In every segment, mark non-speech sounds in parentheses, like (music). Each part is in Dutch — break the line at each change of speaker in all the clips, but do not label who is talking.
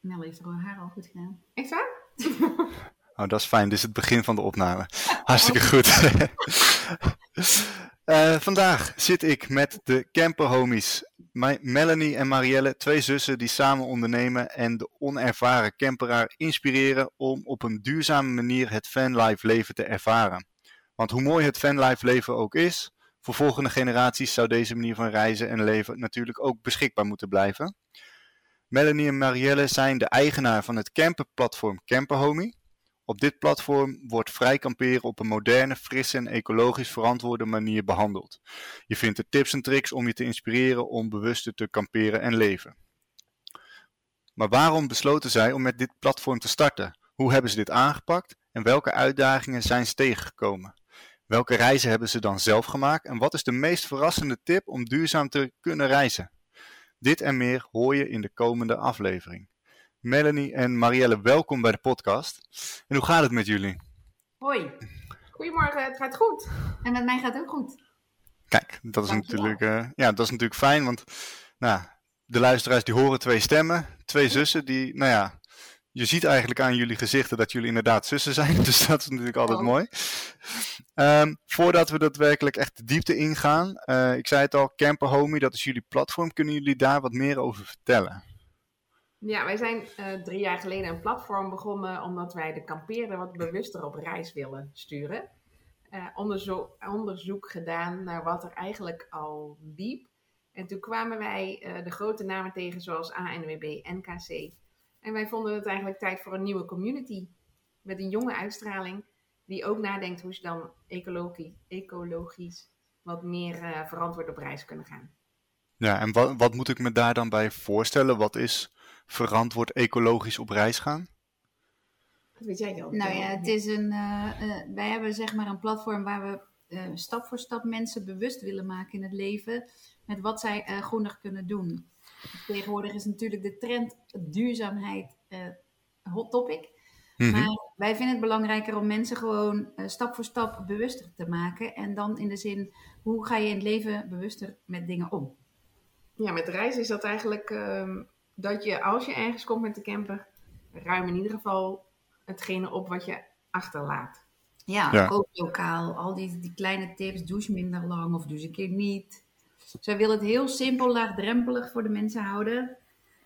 Mel heeft er haar al goed gedaan.
Echt waar? (laughs)
Oh, dat is fijn. Dit is het begin van de opname. Hartstikke goed. (laughs) Eh, vandaag zit ik met de Camper Homies. My- Melanie en Marielle, twee zussen die samen ondernemen en de onervaren camperaar inspireren om op een duurzame manier het fanlife leven te ervaren. Want hoe mooi het fanlife leven ook is, voor volgende generaties zou deze manier van reizen en leven natuurlijk ook beschikbaar moeten blijven. Melanie en Marielle zijn de eigenaar van het camperplatform Camperhomie. Op dit platform wordt vrij kamperen op een moderne, frisse en ecologisch verantwoorde manier behandeld. Je vindt er tips en tricks om je te inspireren om bewuster te kamperen en leven. Maar waarom besloten zij om met dit platform te starten? Hoe hebben ze dit aangepakt en welke uitdagingen zijn ze tegengekomen? Welke reizen hebben ze dan zelf gemaakt en wat is de meest verrassende tip om duurzaam te kunnen reizen? Dit en meer hoor je in de komende aflevering. Melanie en Marielle, welkom bij de podcast. En hoe gaat het met jullie?
Hoi.
Goedemorgen, het gaat goed.
En met mij gaat het ook goed.
Kijk, dat is,
Dankjewel.
natuurlijk, eh, ja, dat is natuurlijk fijn, want nou, de luisteraars die horen twee stemmen, twee zussen die, nou ja, je ziet eigenlijk aan jullie gezichten dat jullie inderdaad zussen zijn, (laughs) dus dat is natuurlijk altijd
Oh.
mooi. Ehm, voordat we daadwerkelijk echt de diepte ingaan, eh, ik zei het al, Camper Homie, dat is jullie platform, kunnen jullie daar wat meer over vertellen?
Ja, wij zijn eh, drie jaar geleden een platform begonnen omdat wij de kampeerder wat bewuster op reis willen sturen. Eh, onderzoek, onderzoek gedaan naar wat er eigenlijk al liep. En toen kwamen wij de grote namen tegen zoals ANWB, NKC. En wij vonden het eigenlijk tijd voor een nieuwe community. Met een jonge uitstraling die ook nadenkt hoe ze dan ecologisch, ecologisch wat meer eh, verantwoord op reis kunnen gaan.
Ja, en wat, wat moet ik me daar dan bij voorstellen? Wat is verantwoord ecologisch op reis gaan?
Dat weet jij wel.
Nou ja, het is een, eh, eh, wij hebben zeg maar een platform waar we eh, stap voor stap mensen bewust willen maken in het leven. Met wat zij eh, groener kunnen doen. Tegenwoordig is natuurlijk de trend duurzaamheid eh hot topic.
Mhm.
Maar wij vinden het belangrijker om mensen gewoon eh, stap voor stap bewuster te maken. En dan in de zin, hoe ga je in het leven bewuster met dingen om?
Ja, met reizen is dat eigenlijk ehm, dat je als je ergens komt met de camper, ruim in ieder geval hetgene op wat je achterlaat.
Ja,
Ja.
koop lokaal. Al die, die kleine tips. Douche minder lang of douche een keer niet. Zij willen het heel simpel, laagdrempelig voor de mensen houden.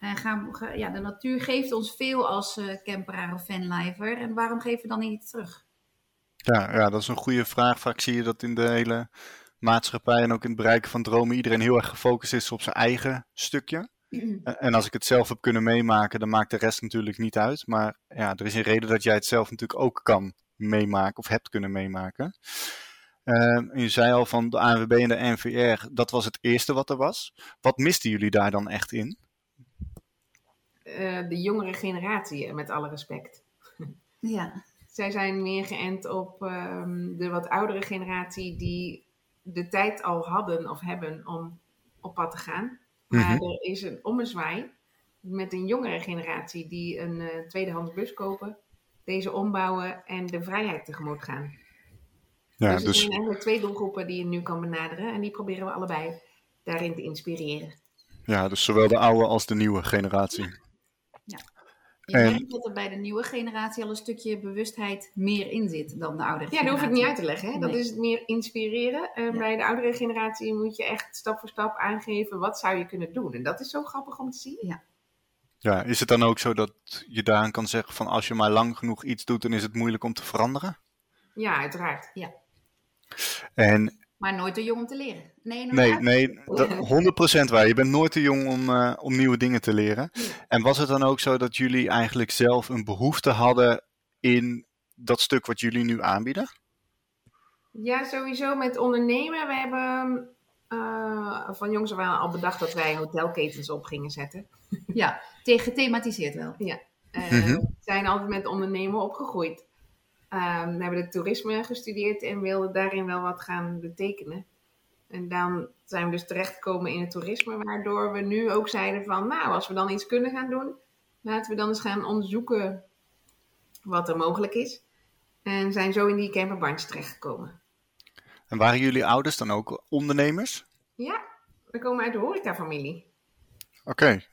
En gaan, ga- ja, de natuur geeft ons veel als eh camperaar of fanlifer. En waarom geven we dan niet terug?
Ja, ja, dat is een goede vraag. Vaak zie je dat in de hele maatschappij en ook in het bereiken van dromen iedereen heel erg gefocust is op zijn eigen stukje. (clears throat) En- En als ik het zelf heb kunnen meemaken, dan maakt de rest natuurlijk niet uit. Maar ja, er is een reden dat jij het zelf natuurlijk ook kan meemaken of hebt kunnen meemaken. Ehm, je zei al van de ANWB en de NVR, dat was het eerste wat er was. Wat misten jullie daar dan echt in?
Eh, de jongere generatie, eh, met alle respect. (laughs)
Ja,
Zij zijn meer geënt op ehm, de wat oudere generatie die de tijd al hadden of hebben om op pad te gaan. Maar
Mhm.
er is een ommezwaai met een jongere generatie die een eh, tweedehands bus kopen, deze ombouwen en de vrijheid tegemoet gaan.
Ja,
dus er
dus
zijn eigenlijk twee doelgroepen die je nu kan benaderen en die proberen we allebei daarin te inspireren.
ja, dus zowel de oude als de nieuwe generatie.
je
En-
merkt dat er bij de nieuwe generatie al een stukje bewustheid meer in zit dan de oudere
Ja, dat hoef ik
generatie.
niet uit te leggen. Hè? Dat
Nee.
is het meer inspireren.
Ja.
Bij de oudere generatie moet je echt stap voor stap aangeven wat zou je kunnen doen. En dat is zo grappig om te zien.
Ja, is het dan ook zo dat je daaraan kan zeggen van als je maar lang genoeg iets doet, dan is het moeilijk om te veranderen?
Ja, uiteraard.
En
Maar nooit te jong om te leren. Nee, nooit
Nee, nee, (laughs) dat, 100% waar. Je bent nooit te jong om, eh, om nieuwe dingen te leren. En was het dan ook zo dat jullie eigenlijk zelf een behoefte hadden in dat stuk wat jullie nu aanbieden?
Ja, sowieso met ondernemen. We hebben eh, van jongs af aan al bedacht dat wij hotelketens op gingen zetten.
Ja, te- gethematiseerd wel.
Ja. Uh,
Mhm.
zijn altijd met ondernemen opgegroeid. Ehm, we hebben de toerisme gestudeerd en wilden daarin wel wat gaan betekenen. En dan zijn we dus terechtgekomen in het toerisme, waardoor we nu ook zeiden van, nou, als we dan iets kunnen gaan doen, laten we dan eens gaan onderzoeken wat er mogelijk is. En zijn zo in die camperbandje terechtgekomen.
En waren jullie ouders dan ook ondernemers?
Ja, we komen uit de horecafamilie.
Oké.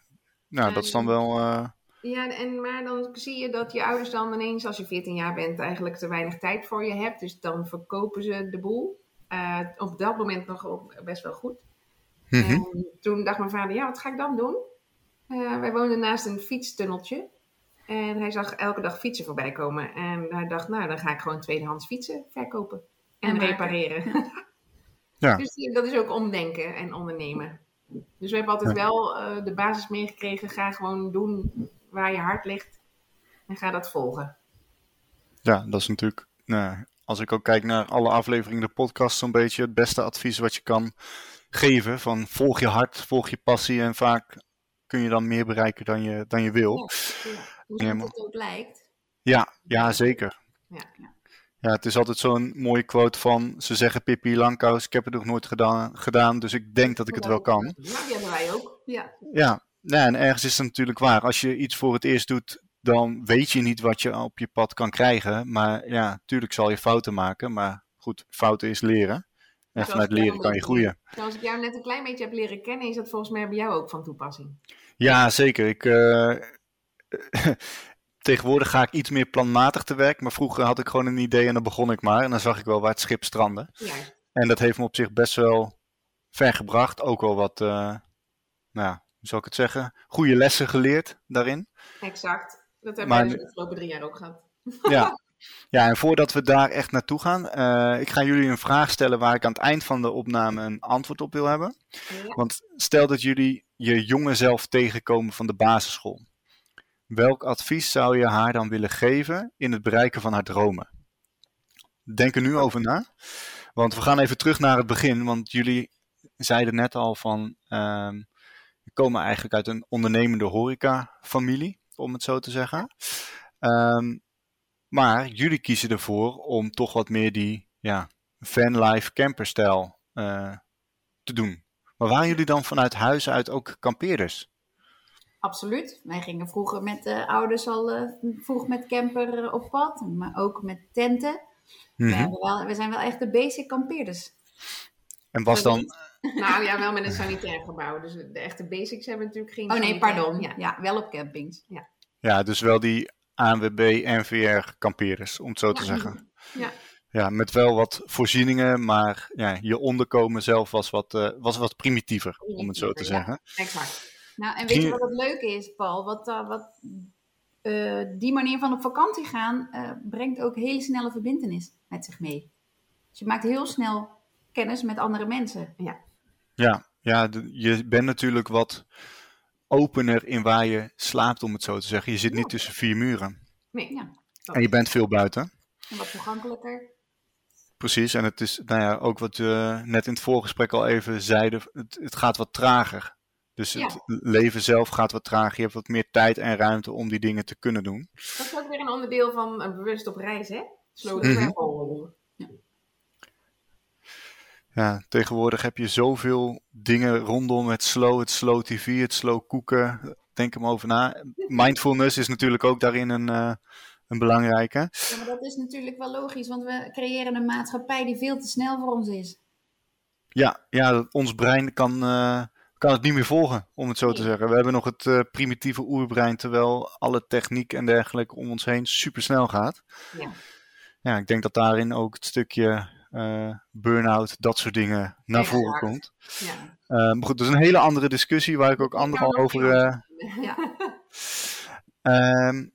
Nou, dat is dan wel... eh,
Ja, en, maar dan zie je dat je ouders dan ineens, als je 14 jaar bent, eigenlijk te weinig tijd voor je hebt. Dus dan verkopen ze de boel. Uh, op dat moment nog op, best wel goed.
mhm.
En toen dacht mijn vader, ja, wat ga ik dan doen? Uh, wij woonden naast een fietstunneltje. En hij zag elke dag fietsen voorbij komen. En hij dacht, nou, dan ga ik gewoon tweedehands fietsen verkopen. En, repareren. (laughs)
Ja.
Dus dat is ook omdenken en ondernemen. Dus we hebben altijd
Ja.
wel eh, de basis meegekregen. Ga gewoon doen waar je hart ligt. En ga dat volgen.
Ja, dat is natuurlijk, nou, als ik ook kijk naar alle afleveringen, de podcast, zo'n beetje het beste advies wat je kan geven. Van volg je hart, volg je passie en vaak kun je dan meer bereiken dan je, dan je wil.
Hoe
Ja,
ja,
maar-
het ook lijkt.
Ja, ja, zeker.
Ja.
Ja, het is altijd zo'n mooie quote van, ze zeggen Pippi Langkous, ik heb het nog nooit gedaan, gedaan, dus ik denk dat ik het wel kan.
Ja, die hebben wij ook.
Ja.
Ja, nou, en ergens is het natuurlijk waar. Als je iets voor het eerst doet, dan weet je niet wat je op je pad kan krijgen. Maar ja, tuurlijk zal je fouten maken, maar goed, fouten is leren. En
Zoals
vanuit leren kan je groeien.
Zoals ik jou net een klein beetje heb leren kennen, is dat volgens mij bij jou ook van toepassing.
Ja, zeker. Ik, eh, (laughs) tegenwoordig ga ik iets meer planmatig te werk, maar vroeger had ik gewoon een idee en dan begon ik maar. En dan zag ik wel waar het schip strandde.
Juist.
En dat heeft me op zich best wel ver gebracht. Ook wel wat, eh, nou ja, hoe zal ik het zeggen, goede lessen geleerd daarin.
Exact. Dat hebben
nu-
de afgelopen drie jaar ook gehad.
Ja. (laughs) ja, en voordat we daar echt naartoe gaan, eh, ik ga jullie een vraag stellen waar ik aan het eind van de opname een antwoord op wil hebben.
Ja.
Want stel dat jullie je jonge zelf tegenkomen van de basisschool. Welk advies zou je haar dan willen geven in het bereiken van haar dromen? Denk er nu over na. Want we gaan even terug naar het begin. Want jullie zeiden net al van. ehm we komen eigenlijk uit een ondernemende horeca-familie, om het zo te zeggen. Ehm, maar jullie kiezen ervoor om toch wat meer die ja, vanlife camperstijl eh, te doen. Maar waren jullie dan vanuit huis uit ook kampeerders?
Absoluut. Wij gingen vroeger met de ouders al eh, vroeg met camper eh, op pad, maar ook met tenten.
Mhm.
we, wel, we zijn wel echt de basic kampeerders.
En was dan,
Nou (laughs) ja, wel met een sanitair gebouw. Dus de echte basics hebben natuurlijk geen
Oh nee,
sanitair.
pardon.
Ja.
Ja, wel op campings.
ja, dus wel die ANWB, NVR kampeerders, om het zo te
Ja.
zeggen.
Ja.
Ja, met wel wat voorzieningen, maar ja, je onderkomen zelf was wat, eh, was wat primitiever, om het zo te
ja.
zeggen.
Exact.
Nou, en weet je wat het leuke is, Paul? Wat, eh, wat eh, die manier van op vakantie gaan eh, brengt ook hele snelle verbindenis met zich mee. Dus je maakt heel snel kennis met andere mensen.
Ja, ja de- je bent natuurlijk wat opener in waar je slaapt, om het zo te zeggen. Je zit niet tussen vier muren.
Nee.
Ja.
En je bent veel buiten.
En wat toegankelijker.
Precies, en het is nou ja, ook wat we net in het voorgesprek al even zeiden, het, het gaat wat trager. Dus het leven zelf gaat wat trager. Je hebt wat meer tijd en ruimte om die dingen te kunnen doen.
Dat is ook weer een onderdeel van een bewust op reis, hè? Slow
Mhm.
travel.
Ja, tegenwoordig heb je zoveel dingen rondom het slow, het slow tv, het slow koeken. Denk er maar over na. Mindfulness is natuurlijk ook daarin een, eh, een belangrijke.
Ja, maar dat is natuurlijk wel logisch, want we creëren een maatschappij die veel te snel voor ons is.
Ja, ja ons brein kan, eh, kan het niet meer volgen, om het zo te zeggen. We hebben nog het eh, primitieve oerbrein, terwijl alle techniek en dergelijke om ons heen super snel gaat.
Ja.
Ja, ik denk dat daarin ook het stukje eh burn-out, dat soort dingen naar voren komt.
Ja.
Eh, maar goed, dat is een hele andere discussie waar ik ook anderen over. eh,
Ja. (laughs)
Ehm,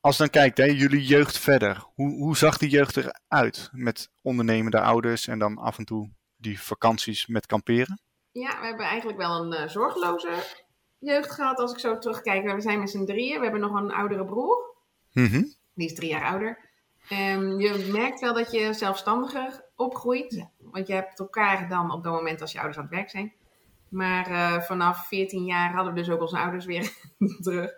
als je dan kijkt, hè, jullie jeugd verder. Hoe, hoe zag die jeugd eruit? Met ondernemende ouders en dan af en toe die vakanties met kamperen?
Ja, we hebben eigenlijk wel een eh, zorgeloze jeugd gehad als ik zo terugkijk. We zijn met z'n drieën. We hebben nog een oudere broer.
Mhm.
Die is drie jaar ouder. Ehm, je merkt wel dat je zelfstandiger opgroeit. Want je hebt elkaar dan op dat moment als je ouders aan het werk zijn. Maar eh, vanaf 14 jaar hadden we dus ook onze ouders weer (laughs) terug.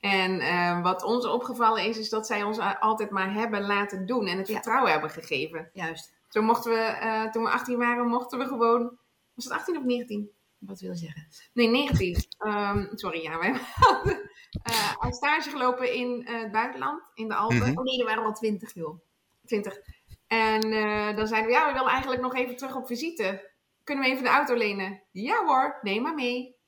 En eh, wat ons opgevallen is, is dat zij ons altijd maar hebben laten doen en het
Ja.
vertrouwen hebben gegeven.
Juist.
Toen mochten we, eh, toen we 18 waren, mochten we gewoon. Was het 18 of 19?
Wat wil je zeggen?
Nee, 19. Ehm, sorry, ja. We (laughs) hadden eh, een stage gelopen in het buitenland, in de Alpen.
Mhm.
Oh nee, er waren al twintig, joh.
20. En eh, dan zeiden we, ja, we willen eigenlijk nog even terug op visite. Kunnen we even de auto lenen? Ja hoor, neem maar mee.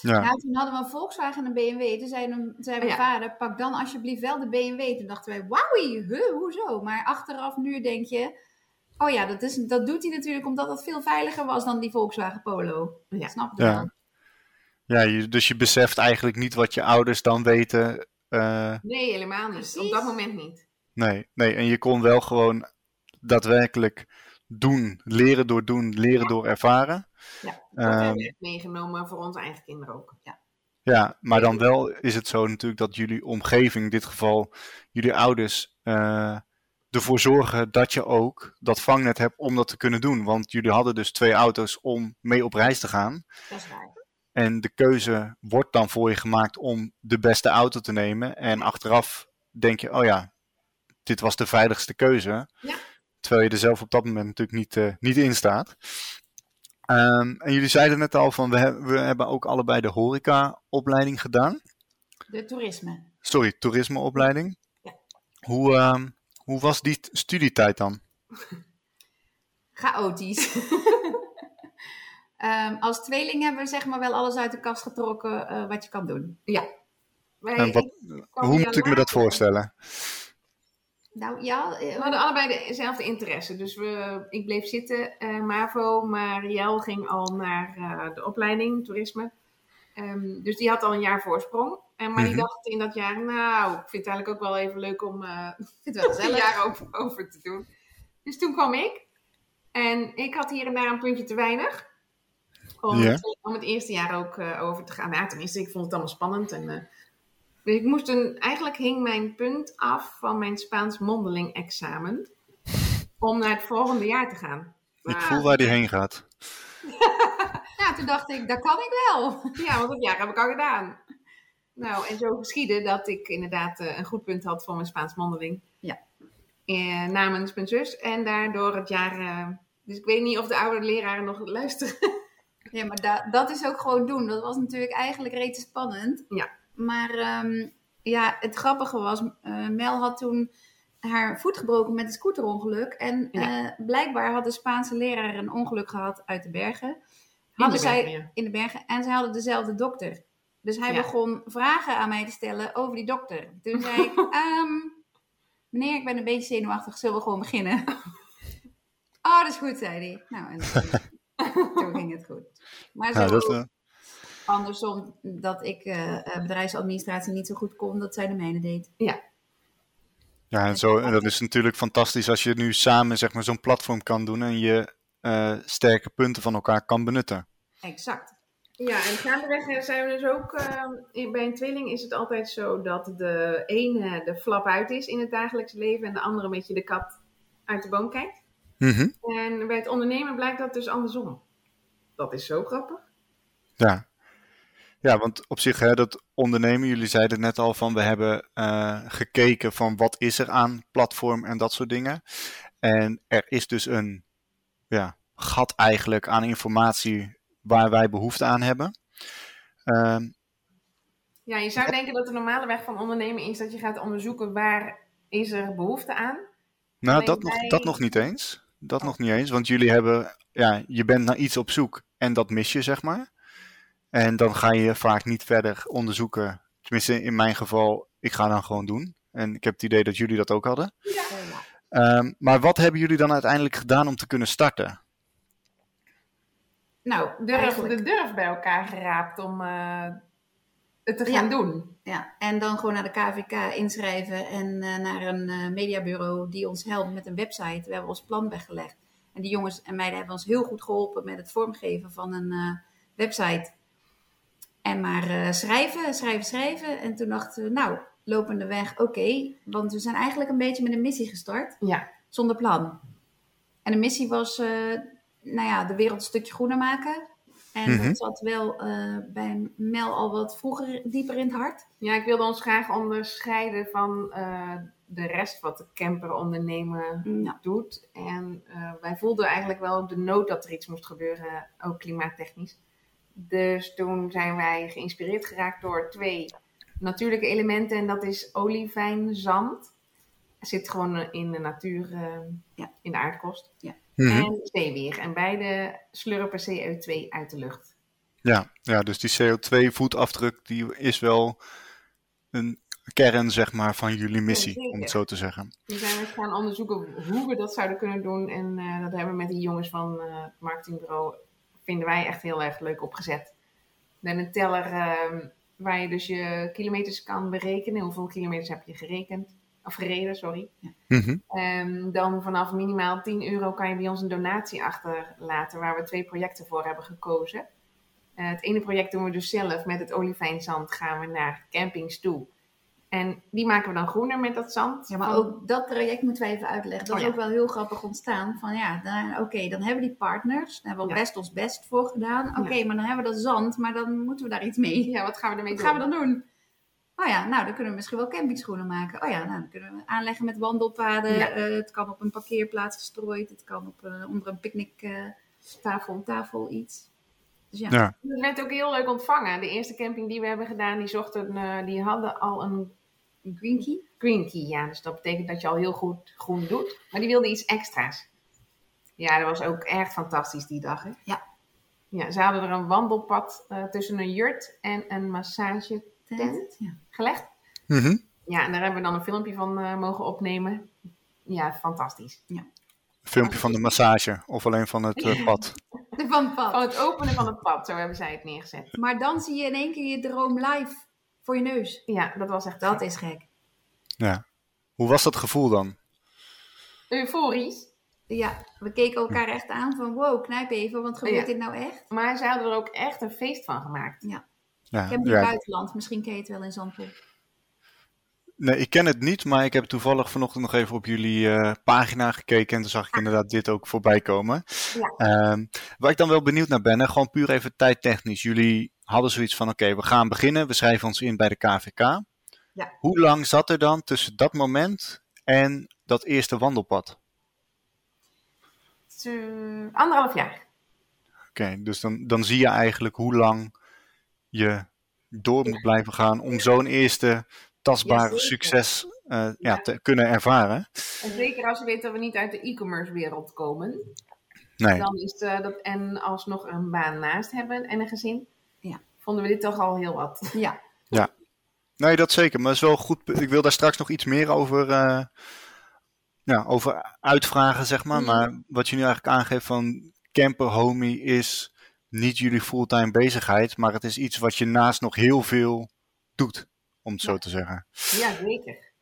Ja.
Nou, toen hadden we een Volkswagen en een BMW. Toen zei, mijn
Ja.
vader, pak dan alsjeblieft wel de BMW. Toen dachten wij, wauwie, huh, hoezo? Maar achteraf nu denk je, oh ja, dat, is, dat doet hij natuurlijk omdat dat veel veiliger was dan die Volkswagen Polo.
Ja.
Snap je
Ja.
wel?
Ja, je, dus je beseft eigenlijk niet wat je ouders dan weten. eh,
Nee, helemaal niet.
Precies.
Op dat moment niet.
nee, nee, en je kon wel gewoon daadwerkelijk doen, leren door doen, leren door ervaren.
Ja, dat
Ehm,
hebben we meegenomen voor onze eigen kinderen ook. Ja.
Ja, maar dan wel is het zo natuurlijk dat jullie omgeving, in dit geval jullie ouders, eh, ervoor zorgen dat je ook dat vangnet hebt om dat te kunnen doen. Want jullie hadden dus twee auto's om mee op reis te gaan.
Dat is waar.
En de keuze wordt dan voor je gemaakt om de beste auto te nemen. En achteraf denk je, oh ja, dit was de veiligste keuze.
Ja.
Terwijl je er zelf op dat moment natuurlijk niet, eh, niet in staat. Ehm, en jullie zeiden net al van, we, he- we hebben ook allebei de horecaopleiding gedaan.
De toerisme.
Sorry, toerismeopleiding.
Ja.
Hoe, ehm, hoe was die studietijd dan? (laughs)
Chaotisch. (laughs) Ehm, als tweeling hebben we zeg maar wel alles uit de kast getrokken eh, wat je kan doen.
Wij,
En wat- Hoe moet ik me dat voorstellen?
Nou ja,
We
eh,
hadden allebei dezelfde interesse. Dus we, ik bleef zitten, eh, MAVO, maar Riel ging al naar eh, de opleiding toerisme. Ehm, dus die had al een jaar voorsprong. En, maar die
Mhm.
dacht in dat jaar, nou, ik vind het eigenlijk ook wel even leuk om eh (laughs)
het wel
een jaar over, over te doen. Dus toen kwam ik. En ik had hier en daar een puntje te weinig. Om, om het eerste jaar ook eh, over te gaan. Nou, ja, tenminste, ik vond het allemaal spannend. En, eh, dus ik moest een, eigenlijk hing mijn punt af van mijn Spaans mondeling examen. Om naar het volgende jaar te gaan.
Ik voel waar die heen gaat. (laughs)
Ja, toen dacht ik, dat kan ik wel. (laughs)
Ja, want dat jaar heb ik al gedaan. Nou, en zo geschiedde dat ik inderdaad eh, een goed punt had voor mijn Spaans mondeling.
Ja.
Eh, namens mijn zus. En daardoor het jaar... eh, dus ik weet niet of de oude leraren nog luisteren. (laughs)
Ja, maar da- dat is ook gewoon doen. Dat was natuurlijk eigenlijk reeds spannend.
Ja.
Maar ehm, ja, het grappige was, eh, Mel had toen haar voet gebroken met een scooterongeluk. En
Ja.
eh, blijkbaar had de Spaanse leraar een ongeluk gehad uit de bergen. Hadden
de
zij
bergen, ja.
in de bergen en zij hadden dezelfde dokter. Dus hij
Ja.
begon vragen aan mij te stellen over die dokter. Toen zei ik, (laughs) ehm, meneer, ik ben een beetje zenuwachtig, zullen we gewoon beginnen? (laughs) Oh, dat is goed, zei hij. Nou, en (laughs) toen, ging het goed. Maar zo
Nou, dat, eh,
andersom, dat ik eh, eh, bedrijfsadministratie niet zo goed kon, dat zij de mijne deed.
ja, en, zo, en dat is natuurlijk fantastisch als je nu samen zeg maar, zo'n platform kan doen en je eh, sterke punten van elkaar kan benutten.
Exact.
Ja, en gaandeweg zijn we dus ook... eh, bij een tweeling is het altijd zo dat de ene de flap uit is in het dagelijks leven... en de andere een beetje de kat uit de boom kijkt.
Mhm.
En bij het ondernemen blijkt dat dus andersom. Dat is zo grappig.
Ja. Ja, want op zich, hè, dat ondernemen, jullie zeiden net al van we hebben eh, gekeken van wat is er aan platform en dat soort dingen. En er is dus een ja, gat eigenlijk aan informatie waar wij behoefte aan hebben. Ehm,
Ja, je zou denken dat de normale weg van ondernemen is dat je gaat onderzoeken waar is er behoefte aan.
nou,
Alleen
dat nog, dat nog niet eens. Dat nog niet eens, want jullie hebben, ja, je bent naar iets op zoek en dat mis je, zeg maar. En dan ga je vaak niet verder onderzoeken. Tenminste, in mijn geval, ik ga dan gewoon doen. En ik heb het idee dat jullie dat ook hadden. Ehm, maar wat hebben jullie dan uiteindelijk gedaan om te kunnen starten?
Nou,
Durf,
eigenlijk-
de durf bij elkaar geraapt om eh, het te gaan
Ja.
doen.
Ja, en dan gewoon naar de KVK inschrijven en eh, naar een eh, mediabureau die ons helpt met een website. We hebben ons plan weggelegd. En die jongens en meiden hebben ons heel goed geholpen met het vormgeven van een eh, website. En maar eh, schrijven, schrijven, schrijven. En toen dachten we, nou, lopende weg, oké. want we zijn eigenlijk een beetje met een missie gestart,
Ja.
zonder plan. En de missie was, eh, nou ja, de wereld een stukje groener maken. En
Mhm.
dat zat wel eh, bij Mel al wat vroeger dieper in het hart.
Ja, ik wilde ons graag onderscheiden van eh, de rest wat de camper ondernemen
Ja.
doet. En eh, wij voelden eigenlijk wel de nood dat er iets moest gebeuren, ook klimaattechnisch. Dus toen zijn wij geïnspireerd geraakt door twee natuurlijke elementen. En dat is olivijnzand. Het zit gewoon in de natuur, eh,
Ja.
in de aardkost.
Mhm.
En zeewier. En beide slurpen CO2 uit de lucht.
Ja, ja, dus die CO2-voetafdruk die is wel een kern zeg maar, van jullie missie,
zeker.
om het zo te zeggen.
Toen zijn we gaan onderzoeken hoe we dat zouden kunnen doen. En eh, dat hebben we met die jongens van eh, het marketingbureau, vinden wij echt heel erg leuk opgezet. Met een teller ehm, waar je dus je kilometers kan berekenen. Hoeveel kilometers heb je gerekend? Of gereden, sorry. En dan vanaf minimaal 10 euro kan je bij ons een donatie achterlaten, waar we twee projecten voor hebben gekozen. Eh, het ene project doen we dus zelf. Met het olifijnzand gaan we naar campings toe. En die maken we dan groener met dat zand.
Ja, maar ook dat traject moeten we even uitleggen. Dat
Oh,
is
ja.
ook wel heel grappig ontstaan. Van ja, dan- oké, dan hebben we die partners. Daar hebben we
Ja.
best ons best voor gedaan. Oké, maar dan hebben we dat zand, maar dan moeten we daar iets mee.
Ja, wat gaan we ermee
Wat
doen?
gaan we dan doen? Oh ja, nou, dan kunnen we misschien wel campingschoenen maken. Oh ja, nou, dan kunnen we aanleggen met wandelpaden.
Ja.
Eh, het kan op een parkeerplaats gestrooid. Het kan op, eh, onder een picknicktafel tafel iets. Dus ja.
Ja.
Het werd ook heel leuk ontvangen. De eerste camping die we hebben gedaan, die, zochten, eh, die hadden al een
Een green key.
green key. Ja, dus dat betekent dat je al heel goed groen doet. Maar die wilde iets extra's. Ja, dat was ook echt fantastisch die dag. Hè?
Ja.
Ja, ze hadden er een wandelpad eh, tussen een jurt en een massagetent
Tent. Ja.
gelegd.
Mhm.
Ja, en daar hebben we dan een filmpje van eh, mogen opnemen. Ja, fantastisch.
Filmpje van de massage of alleen van het eh, pad. (laughs)
Van het pad.
Van het openen van het pad, zo hebben zij het neergezet.
Maar dan zie je in één keer je droom live voor je neus.
Ja, dat was echt
Dat
gek.
is gek.
Ja. Hoe was dat gevoel dan?
euforisch.
Ja, we keken elkaar echt aan van wow, knijp even, want gebeurt
Ja.
dit nou echt?
Maar zij hadden er ook echt een feest van gemaakt.
Ja,
Ik heb
ja.
buitenland, misschien ken je het wel in Zandvoort.
Nee, ik ken het niet, maar ik heb toevallig vanochtend nog even op jullie eh, pagina gekeken en toen zag ik inderdaad dit ook voorbij komen.
Ja.
Ehm, waar ik dan wel benieuwd naar ben, hè, gewoon puur even tijdtechnisch. Jullie hadden zoiets van, oké, we gaan beginnen, we schrijven ons in bij de KVK.
Ja.
Hoe lang zat er dan tussen dat moment en dat eerste wandelpad?
Anderhalf jaar.
Oké, dus dan, dan zie je eigenlijk hoe lang je door moet blijven gaan om zo'n eerste tastbare succes eh, ja.
Ja.
te kunnen ervaren.
En zeker als je weet dat we niet uit de e-commerce wereld komen.
Nee.
Dan is eh, dat en alsnog een baan naast hebben en een gezin.
Ja.
Vonden we dit toch al heel wat.
Ja,
Nee, dat zeker. Maar het is wel goed. Ik wil daar straks nog iets meer over, eh, ja, over uitvragen, zeg maar.
Mhm.
Maar wat je nu eigenlijk aangeeft van camper homie is niet jullie fulltime bezigheid, maar het is iets wat je naast nog heel veel doet, om het zo
Ja.
te zeggen.
Ja, zeker.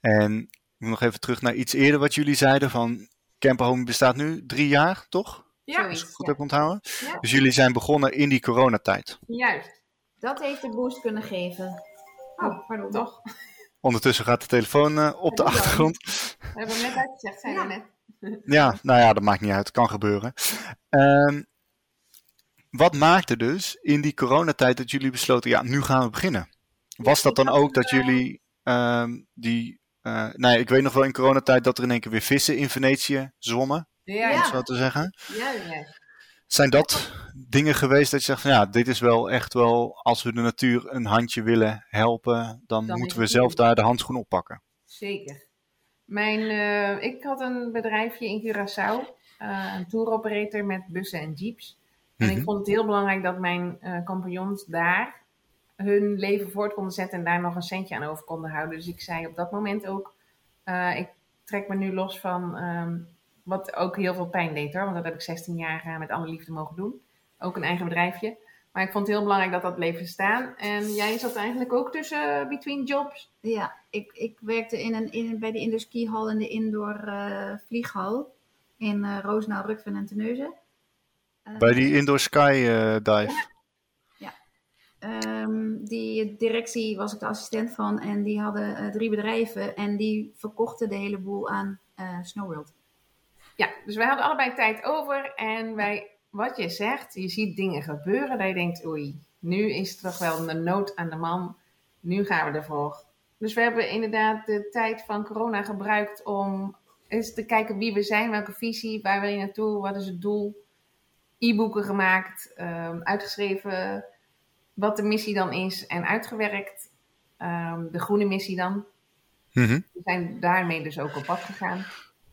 En ik moet nog even terug naar iets eerder wat jullie zeiden van camper homie bestaat nu drie jaar, toch?
Ja,
Als ik goed
Ja.
heb onthouden.
Ja.
Dus jullie zijn begonnen in die coronatijd.
Juist.
dat heeft de boost kunnen geven. Oh, pardon.
Toch?
Ondertussen gaat de telefoon eh, op de achtergrond.
We hebben net uitgezegd, zei
Ja.
we net.
Ja, nou ja, dat maakt niet uit. kan gebeuren. Ehm, wat maakte dus in die coronatijd dat jullie besloten, ja, nu gaan we beginnen? Was dat dan ook dat jullie ehm, die... eh nou ja, ik weet nog wel in coronatijd dat er in één keer weer vissen in Venetië zwommen,
Ja,
om het zo te zeggen.
ja, ja.
Zijn dat dingen geweest dat je zegt van ja, dit is wel echt wel, als we de natuur een handje willen helpen, dan, moeten we zelf daar de handschoen oppakken.
Zeker. Mijn, eh, ik had een bedrijfje in Curaçao, eh, een tour operator met bussen en jeeps. En
Mhm.
ik vond het heel belangrijk dat mijn compagnons daar hun leven voort konden zetten en daar nog een centje aan over konden houden. Dus ik zei op dat moment ook, ik trek me nu los van ehm, wat ook heel veel pijn deed hoor, want dat heb ik 16 jaar eh, met alle liefde mogen doen. Ook een eigen bedrijfje. Maar ik vond het heel belangrijk dat dat bleef staan. En jij zat eigenlijk ook tussen eh, between jobs.
Ja, ik, ik werkte in een, in, bij de indoor skihal en de indoor eh, vlieghal in eh Roosendaal, Rukven en Terneuzen. Eh,
Bij die indoor sky eh, dive.
Ehm, die directie was ik de assistent van en die hadden eh, drie bedrijven en die verkochten de hele boel aan eh Snowworld.
Ja, dus wij hadden allebei tijd over en wij wat je zegt, je ziet dingen gebeuren dat je denkt, oei, nu is het toch wel een nood aan de man. Nu gaan we ervoor. Dus we hebben inderdaad de tijd van corona gebruikt om eens te kijken wie we zijn, welke visie, waar wil je naartoe, wat is het doel. E-boeken gemaakt, ehm, uitgeschreven wat de missie dan is en uitgewerkt. Ehm, de groene missie dan.
Mhm.
We zijn daarmee dus ook op pad gegaan.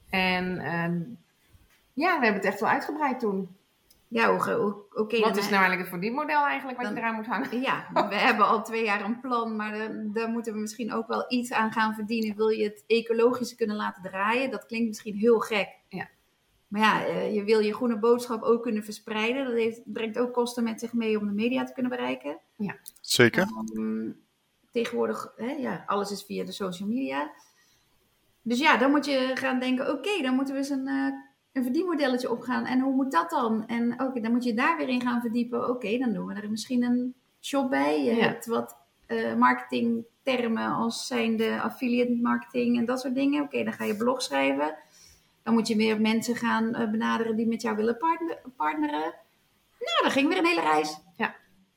En ehm, ja, we hebben het echt wel uitgebreid toen.
Ja, oké.
Wat
dan-
is namelijk het verdienmodel eigenlijk wat je eraan moet hangen?
Ja, we (laughs) hebben al twee jaar een plan, maar daar, moeten we misschien ook wel iets aan gaan verdienen. Wil je het ecologische kunnen laten draaien? Dat klinkt misschien heel gek.
Ja.
Maar ja, eh, je wil je groene boodschap ook kunnen verspreiden. Dat heeft, brengt ook kosten met zich mee om de media te kunnen bereiken.
Zeker.
Ehm, tegenwoordig, hè, ja, alles is via de social media. Dus ja, dan moet je gaan denken, oké, dan moeten we eens een, eh, een verdienmodelletje opgaan. En hoe moet dat dan? En oké, dan moet je daar weer in gaan verdiepen. Oké, dan doen we er misschien een shop bij. Je
Ja.
hebt wat eh, marketingtermen als zijnde affiliate marketing en dat soort dingen. Oké, dan ga je blog schrijven. Dan moet je weer mensen gaan eh, benaderen die met jou willen partner- partneren. Nou, dan ging weer een hele reis.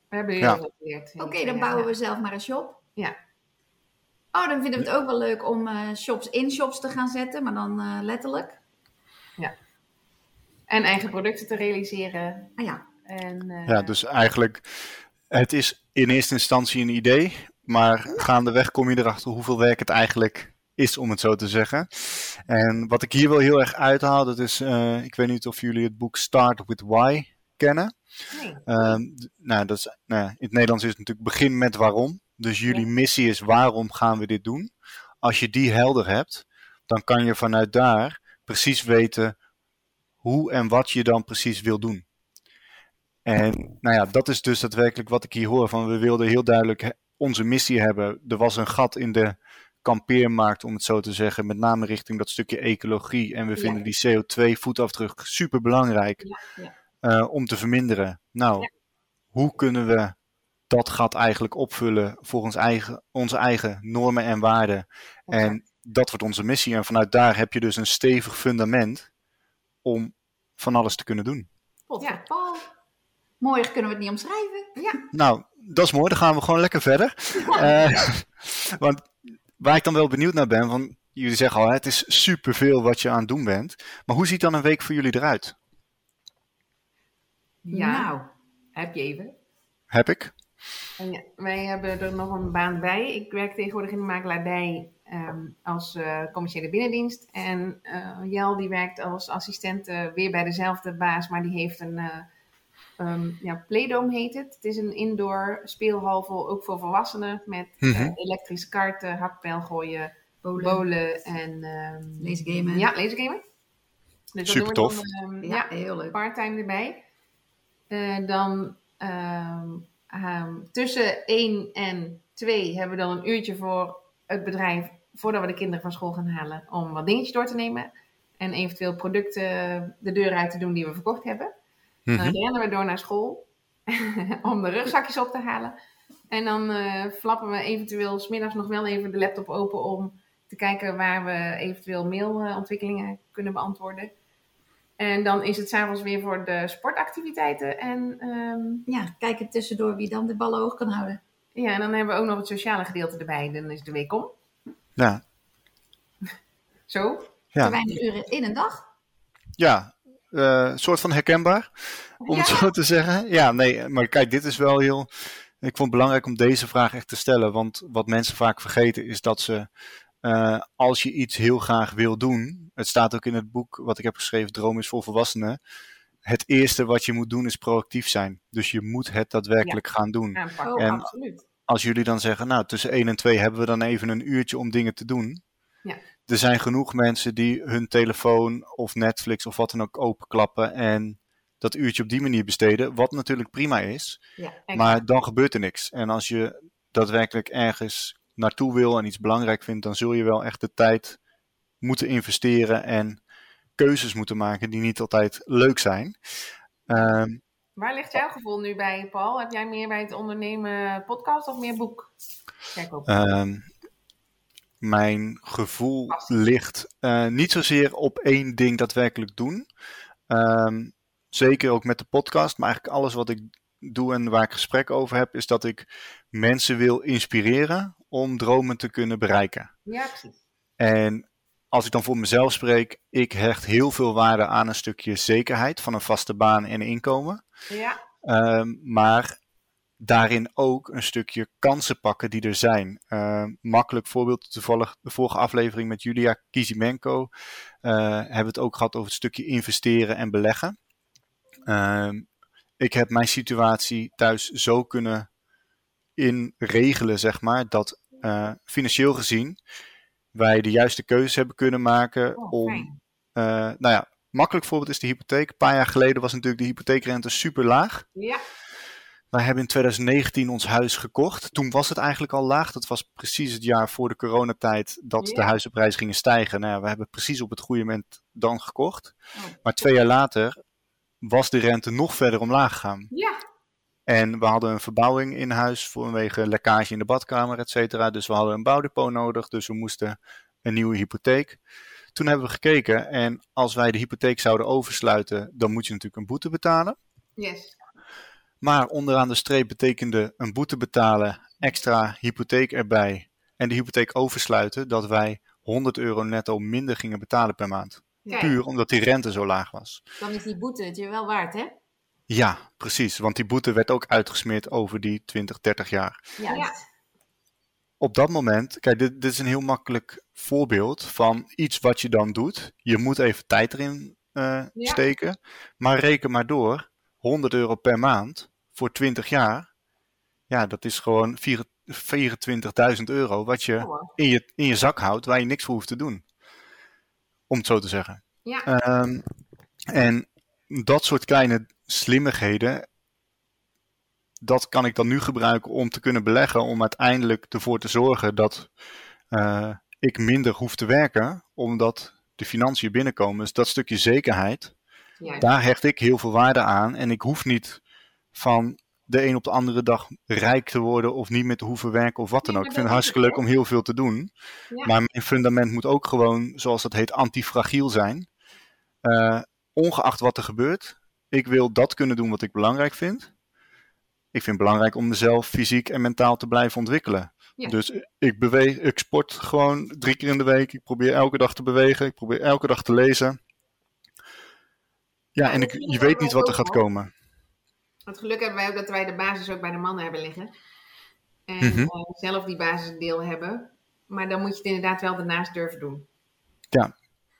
We hebben heel
Ja.
veel geleerd.
Oké, dan bouwen we zelf maar een shop.
Ja.
Oh, dan vinden we het ook wel leuk om eh, shops in shops te gaan zetten, maar dan eh, letterlijk.
En eigen producten te realiseren.
Ah ja,
En, eh,
Ja, dus eigenlijk, het is in eerste instantie een idee, maar gaandeweg kom je erachter hoeveel werk het eigenlijk is, om het zo te zeggen. En wat ik hier wel heel erg uithaal, dat is, eh, ik weet niet of jullie het boek Start with Why kennen.
nee.
Ehm, nou, dat is, nou, ja, in het Nederlands is het natuurlijk begin met waarom. Dus jullie missie is waarom gaan we dit doen. Als je die helder hebt, dan kan je vanuit daar precies weten hoe en wat je dan precies wil doen. En nou ja, dat is dus daadwerkelijk wat ik hier hoor. Van we wilden heel duidelijk onze missie hebben. Er was een gat in de kampeermarkt, om het zo te zeggen. Met name richting dat stukje ecologie. En we
Ja.
vinden die CO2-voetafdruk super belangrijk
Ja, ja.
eh, om te verminderen. Nou, hoe kunnen we dat gat eigenlijk opvullen volgens eigen, onze eigen normen en waarden? En dat wordt onze missie. En vanuit daar heb je dus een stevig fundament om van alles te kunnen doen.
pot
Ja.
Paul. Mooier kunnen we het niet omschrijven.
Nou, dat is mooi. Dan gaan we gewoon lekker verder. (laughs) Eh, want waar ik dan wel benieuwd naar ben, van jullie zeggen al, hè, het is superveel wat je aan het doen bent. Maar hoe ziet dan een week voor jullie eruit?
Ja,
Nou,
heb je even.
Heb ik?
Ja, wij hebben er nog een baan bij. Ik werk tegenwoordig in de makelaardij ehm, als eh, commerciële binnendienst. En eh, Jel die werkt als assistent eh, weer bij dezelfde baas, maar die heeft een ehm, ja, Playdome heet het. Het is een indoor speelhal voor, ook voor volwassenen met eh,
Mhm.
elektrische karten, hakpijl gooien,
bolen.
en ehm,
Laser gamen.
Ja, lasergamen. Dus dat
Super
doen we
tof.
Dan, ehm,
Ja,
ja,
heel leuk.
part-time erbij. Eh, dan ehm, tussen 1 en 2 hebben we dan een uurtje voor het bedrijf, voordat we de kinderen van school gaan halen, om wat dingetjes door te nemen. En eventueel producten de deur uit te doen die we verkocht hebben.
Mhm.
Dan rennen we door naar school (laughs) om de rugzakjes op te halen. En dan eh, flappen we eventueel smiddags nog wel even de laptop open om te kijken waar we eventueel mailontwikkelingen kunnen beantwoorden. En dan is het s'avonds weer voor de sportactiviteiten. En, ehm,
Ja, kijken tussendoor wie dan de ballen hoog kan houden.
ja, en dan hebben we ook nog het sociale gedeelte erbij. Dan is de week om.
Ja, (laughs)
Zo.
Te
ja.
weinig uren in een dag.
ja. eh, een soort van herkenbaar, om het zo te zeggen. Ja, nee, maar kijk, dit is wel heel. Ik vond het belangrijk om deze vraag echt te stellen. Want wat mensen vaak vergeten is dat ze, eh, als je iets heel graag wil doen. Het staat ook in het boek wat ik heb geschreven, Droom is voor volwassenen. Het eerste wat je moet doen is proactief zijn. Dus je moet het daadwerkelijk gaan doen.
Oh,
En-
absoluut.
als jullie dan zeggen, nou, tussen 1 en 2 hebben we dan even een uurtje om dingen te doen.
Ja.
Er zijn genoeg mensen die hun telefoon of Netflix of wat dan ook openklappen en dat uurtje op die manier besteden, wat natuurlijk prima is,
Ja,
maar dan gebeurt er niks. En als je daadwerkelijk ergens naartoe wil en iets belangrijk vindt, dan zul je wel echt de tijd moeten investeren en keuzes moeten maken die niet altijd leuk zijn. Ehm,
Waar ligt jouw gevoel nu bij, Paul? Heb jij meer bij het ondernemen podcast of meer boek? Kijk op.
Ehm, mijn gevoel ligt eh, niet zozeer op één ding daadwerkelijk doen. Ehm, zeker ook met de podcast, maar eigenlijk alles wat ik doe en waar ik gesprekken over heb, is dat ik mensen wil inspireren om dromen te kunnen bereiken.
Ja, precies.
En als ik dan voor mezelf spreek, ik hecht heel veel waarde aan een stukje zekerheid van een vaste baan en inkomen.
Ja,
Ehm, maar daarin ook een stukje kansen pakken die er zijn. Ehm, makkelijk voorbeeld, toevallig de vorige aflevering met Julia Kizimenko eh, hebben we het ook gehad over het stukje investeren en beleggen. Ehm, ik heb mijn situatie thuis zo kunnen inregelen, zeg maar, dat eh, financieel gezien wij de juiste keuzes hebben kunnen maken
Oh,
om eh, nou ja, makkelijk voorbeeld is de hypotheek. Een paar jaar geleden was natuurlijk de hypotheekrente super laag.
ja,
Wij hebben in 2019 ons huis gekocht. Toen was het eigenlijk al laag. Dat was precies het jaar voor de coronatijd dat de huizenprijzen gingen stijgen. Nou ja, we hebben precies op het goede moment dan gekocht.
Oh.
Maar twee jaar later was de rente nog verder omlaag gegaan.
ja.
En we hadden een verbouwing in huis vanwege lekkage in de badkamer, et cetera. Dus we hadden een bouwdepot nodig, dus we moesten een nieuwe hypotheek. Toen hebben we gekeken en als wij de hypotheek zouden oversluiten, dan moet je natuurlijk een boete betalen.
Yes.
Maar onderaan de streep betekende een boete betalen, extra hypotheek erbij en de hypotheek oversluiten, dat wij 100 euro netto minder gingen betalen per maand.
Kijk,
Puur omdat die rente zo laag was.
Dan is die boete het je wel waard, hè?
Ja, precies, want die boete werd ook uitgesmeerd over die 20, 30 jaar.
Juist.
op dat moment, kijk, dit, dit is een heel makkelijk voorbeeld van iets wat je dan doet. Je moet even tijd erin eh,
Ja.
steken, maar reken maar door. 100 euro per maand voor 20 jaar. Ja, dat is gewoon vier- 24.000 euro wat je
Oh,
in je, in je zak houdt, waar je niks voor hoeft te doen. Om het zo te zeggen.
Ja,
Ehm, en dat soort kleine slimmigheden, dat kan ik dan nu gebruiken om te kunnen beleggen, om uiteindelijk ervoor te zorgen dat eh, ik minder hoef te werken, omdat de financiën binnenkomen. Dus dat stukje zekerheid,
juist.
daar hecht ik heel veel waarde aan. En ik hoef niet van de een op de andere dag rijk te worden of niet meer te hoeven werken of wat dan ook. Ik vind het hartstikke leuk om heel veel te doen.
Ja.
Maar mijn fundament moet ook gewoon, zoals dat heet, antifragiel zijn. Eh, ongeacht wat er gebeurt, ik wil dat kunnen doen wat ik belangrijk vind. Ik vind het belangrijk om mezelf fysiek en mentaal te blijven ontwikkelen.
Ja.
Dus ik beweeg, ik sport gewoon drie keer in de week. Ik probeer elke dag te bewegen. Ik probeer elke dag te lezen. Ja, en ik, je weet niet wat er gaat komen.
Het geluk hebben wij ook dat wij de basis ook bij de mannen hebben liggen. En
Mhm.
eh, zelf die basisdeel hebben. Maar dan moet je het inderdaad wel daarnaast durven doen.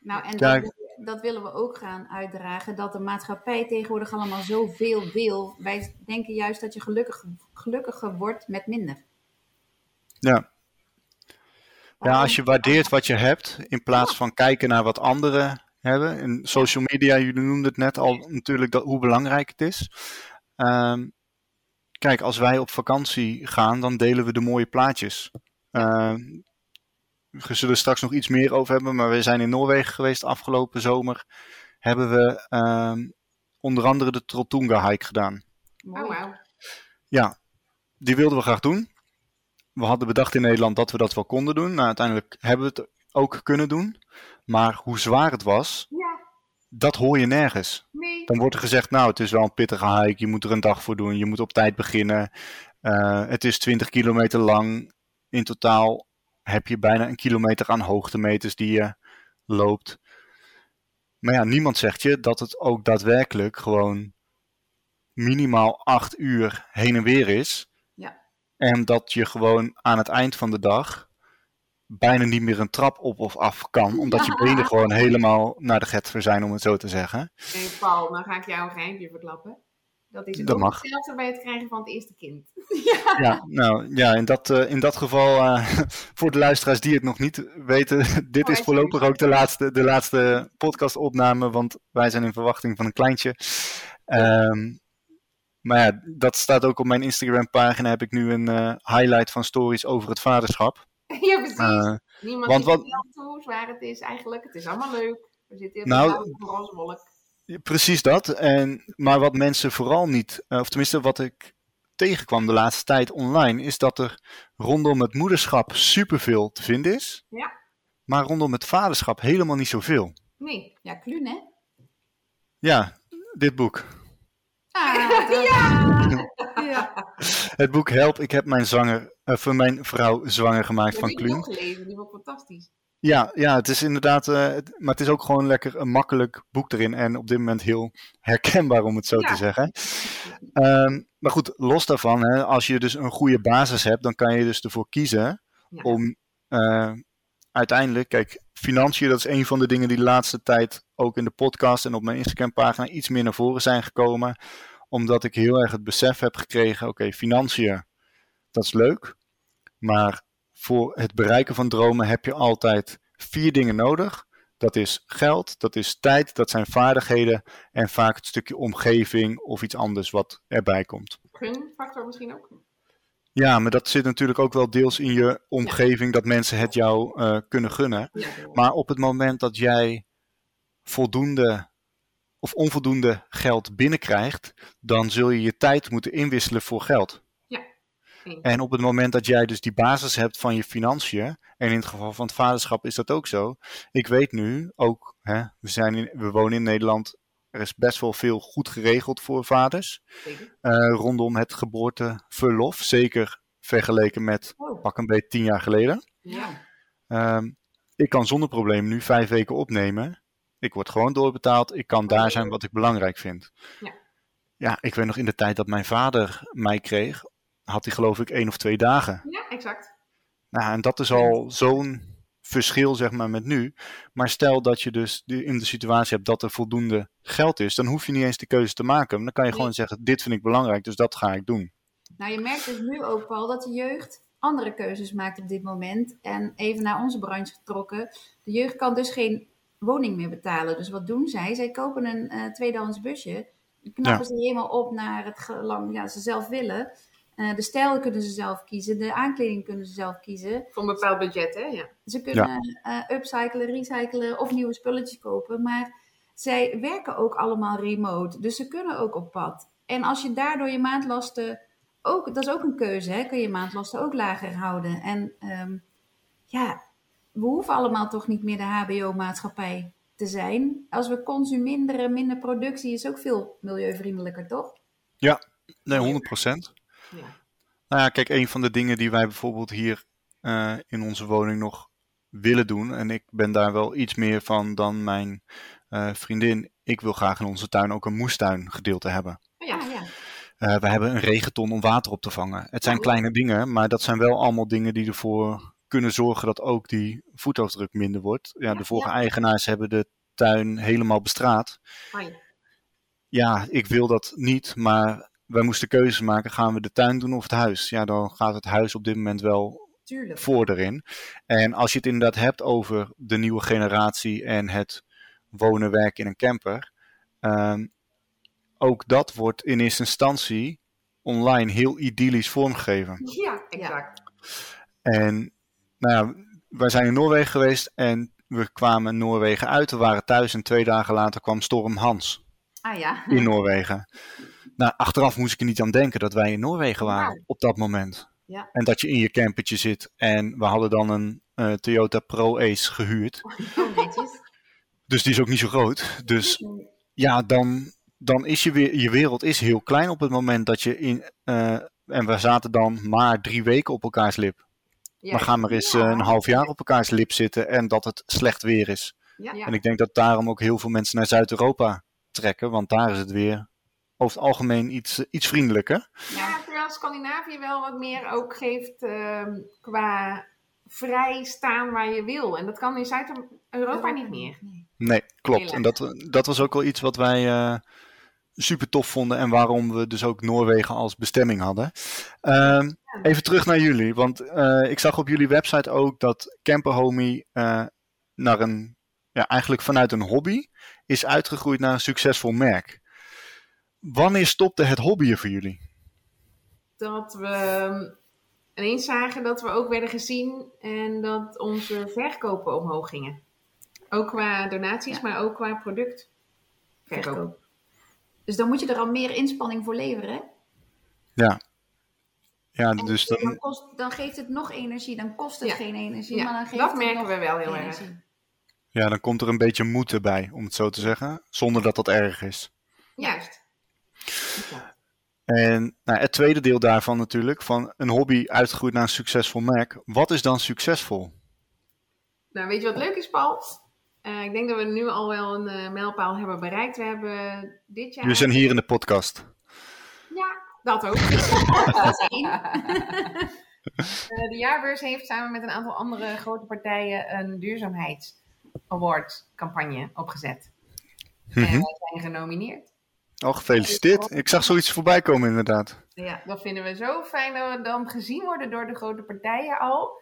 Nou, en
Ja,
dat, dat willen we ook gaan uitdragen, dat de maatschappij tegenwoordig allemaal zoveel wil. Wij denken juist dat je gelukkig, gelukkiger wordt met minder.
Ja. Ja, als je waardeert wat je hebt, in plaats van kijken naar wat anderen hebben. En social media, jullie noemden het net al natuurlijk dat, hoe belangrijk het is. Ehm, kijk, als wij op vakantie gaan, dan delen we de mooie plaatjes. Ehm, we zullen er straks nog iets meer over hebben, maar we zijn in Noorwegen geweest afgelopen zomer. Hebben we ehm, onder andere de Trolltunga hike gedaan.
Oh, wauw.
Ja, die wilden we graag doen. We hadden bedacht in Nederland dat we dat wel konden doen. Nou, uiteindelijk hebben we het ook kunnen doen. Maar hoe zwaar het was,
Ja,
dat hoor je nergens.
nee.
Dan wordt er gezegd, nou, het is wel een pittige hike. Je moet er een dag voor doen. Je moet op tijd beginnen. Eh, het is 20 kilometer lang. In totaal heb je bijna een kilometer aan hoogtemeters die je loopt. Maar ja, niemand zegt je dat het ook daadwerkelijk gewoon minimaal acht uur heen en weer is.
Ja.
En dat je gewoon aan het eind van de dag bijna niet meer een trap op of af kan. Omdat je (laughs) benen gewoon helemaal naar de getver zijn, om het zo te zeggen.
Nee, Paul, dan ga ik jou een geheimje verklappen. Dat is
Dat
ook
mag.
hetzelfde bij het krijgen van het eerste kind. (laughs)
Ja, nou ja, in dat, eh, in dat geval, eh, (laughs) voor de luisteraars die het nog niet weten, dit
Oh,
is
hij
voorlopig ook de laatste, de laatste podcastopname, want wij zijn in verwachting van een kleintje. Ehm, maar ja, dat staat ook op mijn Instagram pagina, heb ik nu een eh, highlight van stories over het vaderschap. (laughs)
ja, precies.
Eh,
Niemand
want wat-
toe hoe zwaar het is eigenlijk. Het is allemaal leuk. We zitten
Nou,
nou, op een roze wolk.
Precies dat. En, maar wat mensen vooral niet, eh, of tenminste wat ik tegenkwam de laatste tijd online, is dat er rondom het moederschap superveel te vinden is.
Ja.
Maar rondom het vaderschap helemaal niet zoveel.
Nee.
Ja, kluun hè?
Ja, dit boek.
Ah, ja. ja.
Het boek Help, ik heb mijn, zanger, uh, voor mijn vrouw zwanger gemaakt van
Kluun. Heb ik ook gelezen, die ik fantastisch.
Ja, ja, het is inderdaad, uh, het, maar het is ook gewoon lekker een makkelijk boek erin en op dit moment heel herkenbaar om het zo
Ja.
te zeggen. Ehm, maar goed, los daarvan, hè, als je dus een goede basis hebt, dan kan je dus ervoor kiezen
Ja.
om eh, uiteindelijk, kijk, financiën, dat is een van de dingen die de laatste tijd ook in de podcast en op mijn Instagram pagina iets meer naar voren zijn gekomen. Omdat ik heel erg het besef heb gekregen, oké, financiën, dat is leuk. Maar voor het bereiken van dromen heb je altijd vier dingen nodig. Dat is geld, dat is tijd, dat zijn vaardigheden en vaak het stukje omgeving of iets anders wat erbij komt.
Gunfactor misschien ook.
Ja, maar dat zit natuurlijk ook wel deels in je omgeving dat mensen het jou eh, kunnen gunnen.
Ja,
Maar op het moment dat jij voldoende of onvoldoende geld binnenkrijgt, dan zul je je tijd moeten inwisselen voor geld.
Eens.
En op het moment dat jij dus die basis hebt van je financiën, en in het geval van het vaderschap is dat ook zo. Ik weet nu ook, hè, we, zijn in, we wonen in Nederland, er is best wel veel goed geregeld voor vaders
Zeker.
eh, rondom het geboorteverlof. Zeker vergeleken met
Oh.
pak een beetje tien jaar geleden.
Ja.
Ehm, ik kan zonder probleem nu vijf weken opnemen. Ik word gewoon doorbetaald. Ik kan daar zijn wat ik belangrijk vind.
Ja.
Ja, ik weet nog in de tijd dat mijn vader mij kreeg, had hij geloof ik één of twee dagen.
ja, exact.
Nou, en dat is al zo'n verschil zeg maar met nu. Maar stel dat je dus in de situatie hebt dat er voldoende geld is, dan hoef je niet eens de keuze te maken. Dan kan je
Nee.
gewoon zeggen, dit vind ik belangrijk, dus dat ga ik doen.
Nou, je merkt dus nu ook wel dat de jeugd andere keuzes maakt op dit moment. En even naar onze branche getrokken. De jeugd kan dus geen woning meer betalen. Dus wat doen zij? Zij kopen een eh, tweedehands busje. Die knappen ze helemaal op naar het gelang ja, ze zelf willen. Eh, de stijl kunnen ze zelf kiezen. De aankleding kunnen ze zelf kiezen.
Voor een bepaald budget, hè? Ja.
Ze kunnen eh, upcyclen, recyclen of nieuwe spulletjes kopen. Maar zij werken ook allemaal remote. Dus ze kunnen ook op pad. En als je daardoor je maandlasten ook, dat is ook een keuze, hè? kun je maandlasten ook lager houden. En ehm, ja, we hoeven allemaal toch niet meer de HBO-maatschappij te zijn. Als we consumeren, minder productie is ook veel milieuvriendelijker, toch?
Nee, 100 procent.
ja.
Nou ja, kijk, een van de dingen die wij bijvoorbeeld hier eh, in onze woning nog willen doen, en ik ben daar wel iets meer van dan mijn eh, vriendin. Ik wil graag in onze tuin ook een moestuin gedeelte hebben.
Ja.
Ah, ja.
Eh, we hebben een regenton om water op te vangen. Het zijn
Oh.
kleine dingen, maar dat zijn wel allemaal dingen die ervoor kunnen zorgen dat ook die voetafdruk minder wordt. Ja, de vorige
ja.
eigenaars hebben de tuin helemaal bestraat.
Fijn.
Ja, ik wil dat niet, maar wij moesten keuzes maken. Gaan we de tuin doen of het huis? Ja, dan gaat het huis op dit moment wel
Tuurlijk.
voor erin. En als je het inderdaad hebt over de nieuwe generatie en het wonen, werken in een camper. ehm, ook dat wordt in eerste instantie online heel idyllisch vormgegeven.
Ja, exact.
En nou ja, wij zijn in Noorwegen geweest en we kwamen Noorwegen uit. We waren thuis en twee dagen later kwam storm Hans
Ah ja.
in Noorwegen. Nou, achteraf moest ik er niet aan denken dat wij in Noorwegen waren
Wauw.
op dat moment.
Ja.
En dat je in je campertje zit. En we hadden dan een eh, Toyota Pro Ace gehuurd. (laughs)
Oh, netjes.
Dus die is ook niet zo groot. Dus ja, dan, dan is je, weer, je wereld is heel klein op het moment dat je in... eh, en we zaten dan maar drie weken op elkaars lip.
Ja.
Maar ga maar eens eh, een half jaar op elkaars lip zitten en dat het slecht weer is.
Ja.
En ik denk dat daarom ook heel veel mensen naar Zuid-Europa trekken. Want daar is het weer over het algemeen iets, iets vriendelijker.
Ja, terwijl Scandinavië wel wat meer ook geeft ehm, qua vrij staan waar je wil. En dat kan in Zuid-Europa niet meer.
Nee.
Klopt. En dat, dat was ook wel iets wat wij eh, super tof vonden en waarom we dus ook Noorwegen als bestemming hadden. Ehm, even terug naar jullie, want eh, ik zag op jullie website ook dat Camper Homie eh, naar een, ja, eigenlijk vanuit een hobby is uitgegroeid naar een succesvol merk. Wanneer stopte het hobbyen voor jullie?
Dat we ehm, ineens zagen dat we ook werden gezien en dat onze verkopen omhoog gingen. Ook qua donaties,
Ja.
maar ook qua product. Verkoop.
Dus dan moet je er al meer inspanning voor leveren. hè?
Ja. Ja,
En
dus
dan,
dan,
kost, dan geeft het nog energie, dan kost het
Ja.
geen energie.
Ja,
maar dan geeft
dat
het
merken
nog
we wel heel erg.
ja, dan komt er een beetje moed erbij, om het zo te zeggen. Zonder dat dat erg is.
Juist.
En nou, het tweede deel daarvan natuurlijk, van een hobby uitgegroeid naar een succesvol merk. Wat is dan succesvol?
Nou, weet je wat leuk is, Paul? Uh, ik denk dat we nu al wel een uh, mijlpaal hebben bereikt. We hebben dit jaar...
We zijn hier in de podcast.
Ja, dat ook. (laughs) Uh, (laughs) de jaarbeurs heeft samen met een aantal andere grote partijen een duurzaamheidsaward campagne opgezet. Mm -hmm. En wij zijn genomineerd.
Oh, gefeliciteerd. Ik zag zoiets voorbij komen inderdaad.
Ja, dat vinden we zo fijn dat we dan gezien worden door de grote partijen al.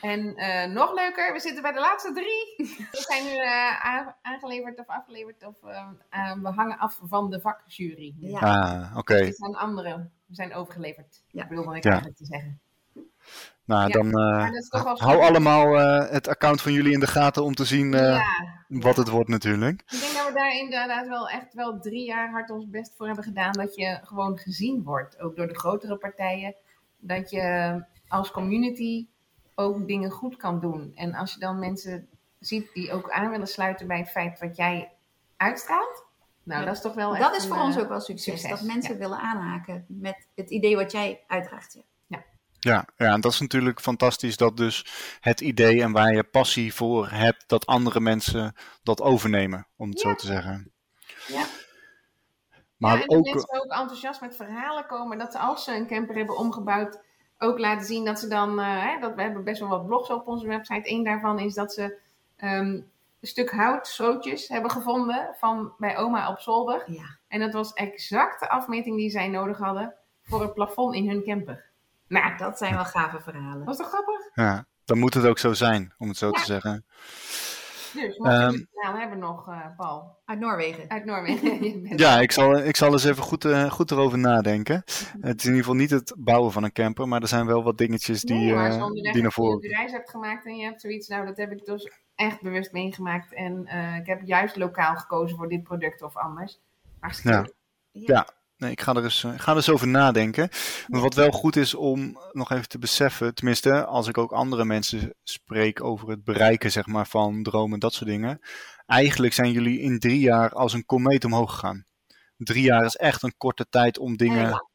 En uh, nog leuker, we zitten bij de laatste drie. We zijn nu uh, aangeleverd of afgeleverd of uh, we hangen af van de vakjury.
Ja. Ah, oké. Okay.
We zijn anderen, we zijn overgeleverd. Ja. Ik bedoel ik ja. eigenlijk te zeggen.
Nou, ja, dan hou allemaal het account van jullie in de gaten om te zien ja. wat het wordt natuurlijk.
Ik denk dat we daar inderdaad wel echt wel drie jaar hard ons best voor hebben gedaan. Dat je gewoon gezien wordt, ook door de grotere partijen. Dat je als community ook dingen goed kan doen. En als je dan mensen ziet die ook aan willen sluiten bij het feit wat jij uitstraalt. Nou, ja. dat is toch wel
Dat is voor een, ons ook wel succes. succes. Dat mensen ja. willen aanhaken met het idee wat jij uitdraagt. Ja.
Ja, ja, en dat is natuurlijk fantastisch dat dus het idee en waar je passie voor hebt, dat andere mensen dat overnemen, om het zo te zeggen.
Ja. Maar ja, en ook, mensen ook enthousiast met verhalen komen dat als ze een camper hebben omgebouwd, ook laten zien dat ze dan, uh, hè, dat we hebben best wel wat blogs op onze website. Eén daarvan is dat ze um, een stuk hout, schrootjes hebben gevonden van bij oma op zolder.
Ja.
En dat was exact de afmeting die zij nodig hadden voor het plafond in hun camper.
Nou, dat zijn wel gave verhalen.
Was toch grappig?
Ja, dan moet het ook zo zijn, om het zo ja. te zeggen.
Dus, wat um, nou, we hebben nog, uh, Paul.
Uit Noorwegen.
Uit Noorwegen. (laughs)
ja, ik zal, ik zal eens even goed, uh, goed erover nadenken. Het is in ieder geval niet het bouwen van een camper, maar er zijn wel wat dingetjes die, nee, maar uh, die naar voren...
Als je een reis hebt gemaakt en je hebt zoiets, nou dat heb ik dus echt bewust meegemaakt. En ik heb juist lokaal gekozen voor dit product of anders.
Hartstikke ja. ja. Nee, ik ga er eens, ik ga er eens over nadenken. Maar wat wel goed is om nog even te beseffen, tenminste als ik ook andere mensen spreek over het bereiken zeg maar, van dromen, dat soort dingen. Eigenlijk zijn jullie in drie jaar als een komeet omhoog gegaan. Drie jaar is echt een korte tijd om dingen ja.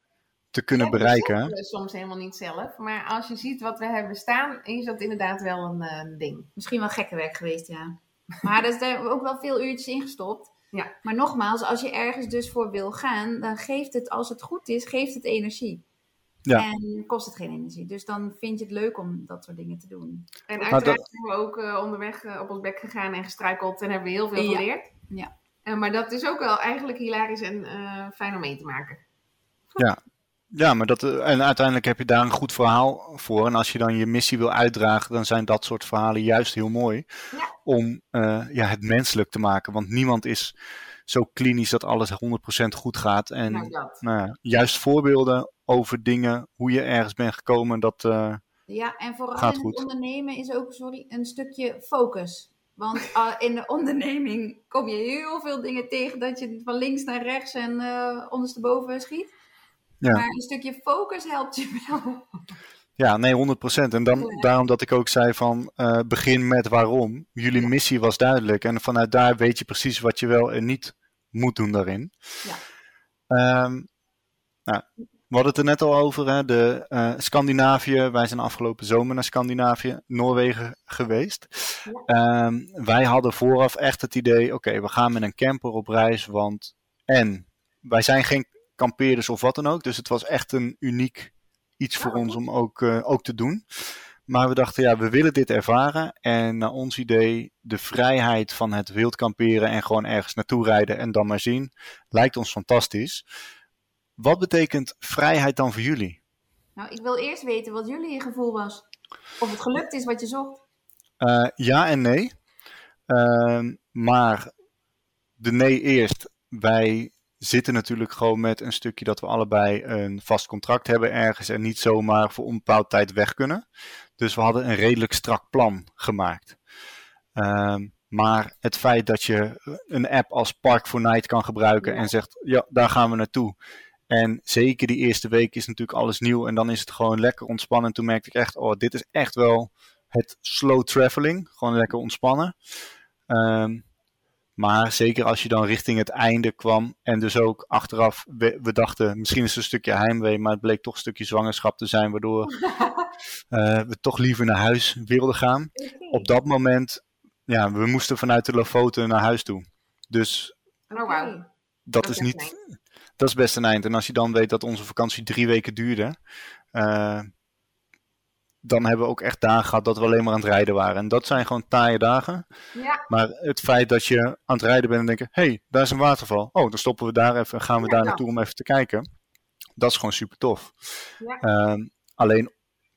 te kunnen ja, bereiken.
Dat soms helemaal niet zelf. Maar als je ziet wat we hebben staan, is dat inderdaad wel een uh, ding.
Misschien wel gekke werk geweest, ja. Maar er is ook wel veel uurtjes ingestopt. Ja. Maar nogmaals, als je ergens dus voor wil gaan, dan geeft het, als het goed is, geeft het energie. Ja. En kost het geen energie. Dus dan vind je het leuk om dat soort dingen te doen.
En uiteraard dat... zijn we ook uh, onderweg uh, op ons bek gegaan en gestruikeld en hebben we heel veel geleerd.
Ja.
Uh, maar dat is ook wel eigenlijk hilarisch en fijn om mee te maken.
Ja. Ja, maar dat, en uiteindelijk heb je daar een goed verhaal voor. En als je dan je missie wil uitdragen, dan zijn dat soort verhalen juist heel mooi.
Ja.
Om ja, het menselijk te maken. Want niemand is zo klinisch dat alles 100% goed gaat. En
nou.
Nou, juist voorbeelden over dingen, hoe je ergens bent gekomen, dat uh,
Ja, en vooral in het ondernemen is ook sorry, een stukje focus. Want uh, in de onderneming kom je heel veel dingen tegen dat je van links naar rechts en ondersteboven schiet.
Ja.
Maar een stukje focus helpt je wel.
Ja, nee, 100%. En dan, ja. daarom dat ik ook zei van uh, begin met waarom. Jullie ja. missie was duidelijk. En vanuit daar weet je precies wat je wel en niet moet doen daarin.
Ja.
Um, nou, we hadden het er net al over, hè, de uh, Scandinavië. Wij zijn afgelopen zomer naar Scandinavië, Noorwegen geweest.
Ja.
Um, wij hadden vooraf echt het idee, oké, okay, we gaan met een camper op reis, want en wij zijn geen kampeerders of wat dan ook, dus het was echt een uniek iets voor ons om ook, uh, ook te doen. Maar we dachten, ja, we willen dit ervaren. En naar ons idee, de vrijheid van het wild kamperen en gewoon ergens naartoe rijden en dan maar zien, lijkt ons fantastisch. Wat betekent vrijheid dan voor jullie?
Nou, ik wil eerst weten wat jullie gevoel was. Of het gelukt is wat je zocht.
Uh, ja en nee. Uh, maar de nee eerst. Wij zitten natuurlijk gewoon met een stukje dat we allebei een vast contract hebben ergens en niet zomaar voor onbepaald tijd weg kunnen. Dus we hadden een redelijk strak plan gemaakt. Um, maar het feit dat je een app als Park for Night kan gebruiken ja. en zegt, ja, daar gaan we naartoe. En zeker die eerste week is natuurlijk alles nieuw en dan is het gewoon lekker ontspannen. En toen merkte ik echt, oh, dit is echt wel het slow traveling. Gewoon lekker ontspannen. Um, Maar zeker als je dan richting het einde kwam en dus ook achteraf, we, we dachten misschien is het een stukje heimwee, maar het bleek toch een stukje zwangerschap te zijn, waardoor uh, (laughs) we toch liever naar huis wilden gaan. Op dat moment, ja, we moesten vanuit de Lofoten naar huis toe. Dus
Oh, wauw.
dat is niet, dat is best een eind. En als je dan weet dat onze vakantie drie weken duurde, uh, dan hebben we ook echt dagen gehad dat we alleen maar aan het rijden waren. En dat zijn gewoon taaie dagen.
Ja.
Maar het feit dat je aan het rijden bent en denken, hé, hey, daar is een waterval. Oh, dan stoppen we daar even en gaan we
Ja,
daar naartoe om even te kijken. Dat is gewoon super tof.
Ja.
Ehm, alleen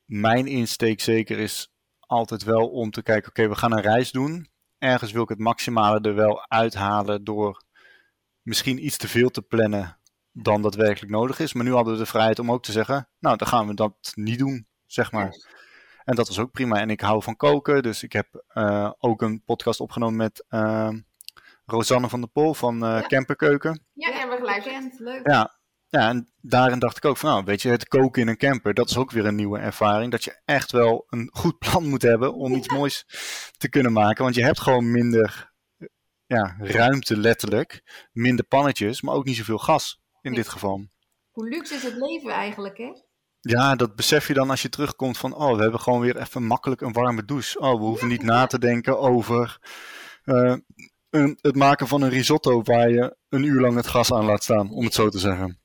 mijn insteek zeker is altijd wel om te kijken, oké, we gaan een reis doen. Ergens wil ik het maximale er wel uithalen door misschien iets te veel te plannen dan dat werkelijk nodig is. Maar nu hadden we de vrijheid om ook te zeggen, nou, dan gaan we dat niet doen, zeg maar. En dat was ook prima. En ik hou van koken, dus ik heb eh, ook een podcast opgenomen met ehm, Rosanne van der Pol van eh
Ja.
Camperkeuken.
Ja, hebben we geluisterd.
Leuk.
Ja, ja, en daarin dacht ik ook van, nou, weet je, het koken in een camper, dat is ook weer een nieuwe ervaring. Dat je echt wel een goed plan moet hebben om iets moois te kunnen maken. Want je hebt gewoon minder ja, ruimte, letterlijk. Minder pannetjes, maar ook niet zoveel gas in dit geval.
Hoe luxe is het leven eigenlijk, hè?
Ja, dat besef je dan als je terugkomt van, oh, we hebben gewoon weer even makkelijk een warme douche. Oh, we hoeven niet na te denken over eh, een, het maken van een risotto waar je een uur lang het gas aan laat staan, om het zo te zeggen.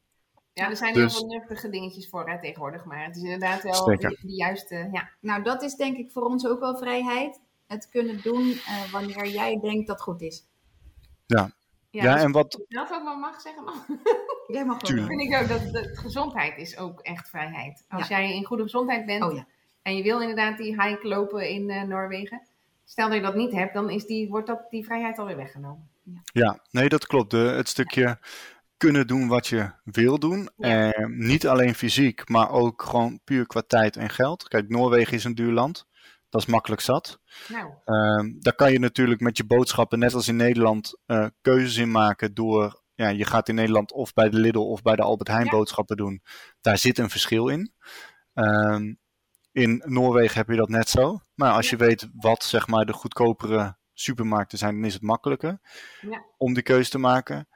Ja, er zijn
Dus-
heel veel nuttige dingetjes voor hè, tegenwoordig. Maar het is inderdaad wel die juiste... Ja,
Nou, dat is denk ik voor ons ook wel vrijheid. Het kunnen doen eh, wanneer jij denkt dat goed is.
ja,
Ja,
dus
en wat,
dat ook maar mag zeggen. mag. (laughs)
Jij mag wel.
Tuurlijk.
vind ik ook dat de gezondheid is ook echt vrijheid. Als
Ja.
jij in goede gezondheid bent
Oh ja.
en je wil inderdaad die hike lopen in eh, Noorwegen. Stel dat je dat niet hebt, dan is die, wordt dat, die vrijheid alweer weggenomen.
Ja, nee, dat klopt. De, het stukje kunnen doen wat je wil doen.
Ja.
Eh, niet alleen fysiek, maar ook gewoon puur qua tijd en geld. Kijk, Noorwegen is een duur land. Dat is makkelijk zat.
Nou,
Ehm, daar kan je natuurlijk met je boodschappen, net als in Nederland, eh, keuzes in maken door... Ja, je gaat in Nederland of bij de Lidl of bij de Albert Heijn
Ja.
boodschappen doen. Daar zit een verschil in. Ehm, in Noorwegen heb je dat net zo. Maar als je weet wat zeg maar de goedkopere supermarkten zijn, dan is het makkelijker
Ja.
om die keuze te maken.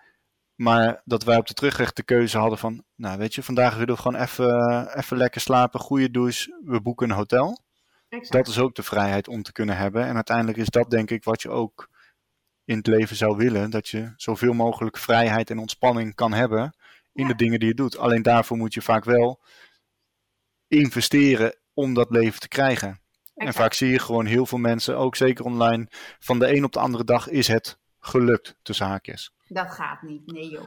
Maar dat wij op de terugweg de keuze hadden van, nou weet je, vandaag willen we gewoon even, even lekker slapen, goede douche, we boeken een hotel.
exact.
Dat is ook de vrijheid om te kunnen hebben. En uiteindelijk is dat denk ik wat je ook in het leven zou willen. Dat je zoveel mogelijk vrijheid en ontspanning kan hebben in
Ja.
de dingen die je doet. Alleen daarvoor moet je vaak wel investeren om dat leven te krijgen. En vaak zie je gewoon heel veel mensen, ook zeker online, van de een op de andere dag is het gelukt, tussen haakjes.
Dat gaat niet. Nee joh.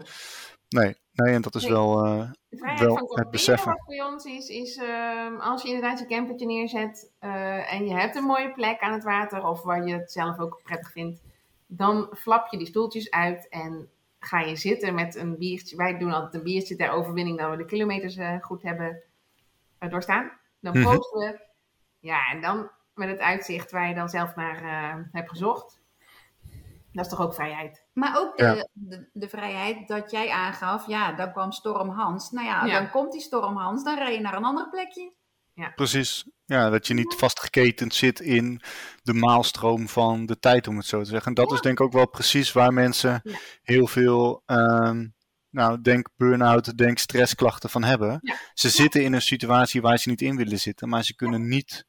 Nee, nee en dat is
Nee.
wel...
vrijheid
wel
van
het beseffen.
wat bij ons is, is ehm, als je inderdaad je campertje neerzet eh, en je hebt een mooie plek aan het water of waar je het zelf ook prettig vindt, dan flap je die stoeltjes uit en ga je zitten met een biertje. Wij doen altijd een biertje ter overwinning dat we de kilometers eh, goed hebben eh, doorstaan. Dan
Mhm.
posten we. Ja, en dan met het uitzicht waar je dan zelf naar eh, hebt gezocht. Dat is toch ook vrijheid?
Maar ook de,
Ja.
de, de vrijheid dat jij aangaf, ja, dan kwam Storm Hans. Nou ja,
Ja.
dan komt die Storm Hans, dan rij je naar een ander plekje.
Precies. Ja, dat je niet vastgeketend zit in de maalstroom van de tijd, om het zo te zeggen. En dat is denk ik ook wel precies waar mensen
Ja.
heel veel, ehm, nou, denk burn-out, denk stressklachten van hebben.
Ja.
Ze zitten in een situatie waar ze niet in willen zitten, maar ze kunnen niet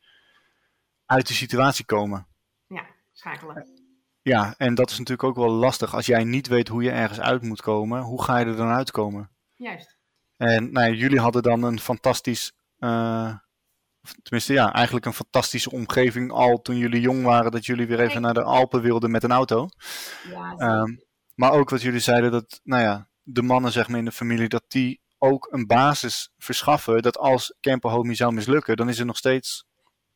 uit de situatie komen.
Ja, schakelen.
Ja, en dat is natuurlijk ook wel lastig. Als jij niet weet hoe je ergens uit moet komen, hoe ga je er dan uitkomen?
Juist.
En nou, ja, jullie hadden dan een fantastisch, eh, of tenminste ja, eigenlijk een fantastische omgeving al toen jullie jong waren, dat jullie weer even naar de Alpen wilden met een auto.
Ja.
Ehm, maar ook wat jullie zeiden, dat nou ja, de mannen zeg maar in de familie, dat die ook een basis verschaffen, dat als camperhomie zou mislukken, dan is er nog steeds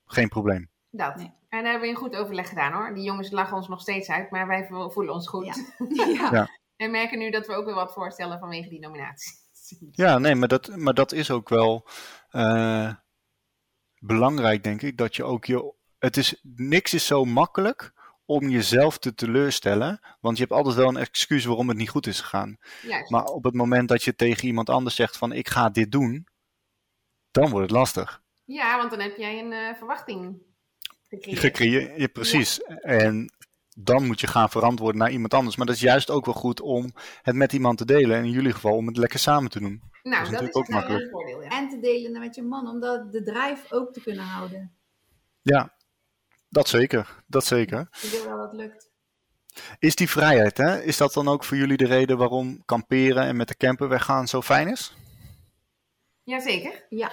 geen probleem.
Dat.
Nee.
En daar hebben we een goed overleg gedaan hoor. Die jongens lachen ons nog steeds uit, maar wij vo- voelen ons goed.
Ja. (laughs) ja.
Ja.
En merken nu dat we ook weer wat voorstellen vanwege die nominatie.
Ja, nee, maar dat, maar dat is ook wel eh, belangrijk, denk ik. Dat je ook je. Het is, niks is zo makkelijk om jezelf te teleurstellen. Want je hebt altijd wel een excuus waarom het niet goed is gegaan.
Juist.
Maar op het moment dat je tegen iemand anders zegt van ik ga dit doen, dan wordt het lastig.
Ja, want dan heb jij een eh, verwachting gecreëerd.
Ja, precies. En dan moet je gaan verantwoorden naar iemand anders. Maar dat is juist ook wel goed om het met iemand te delen. En in jullie geval om het lekker samen te doen.
Nou,
is
dat is,
natuurlijk ook
ook makkelijk. een voordeel, ja.
En te delen met je man, om dat, de drive ook te kunnen houden.
Ja, dat zeker. Dat zeker.
Ik wil wel dat het lukt.
Is die vrijheid, hè? Is dat dan ook voor jullie de reden waarom kamperen en met de camper weggaan zo fijn is?
Jazeker.
Ja.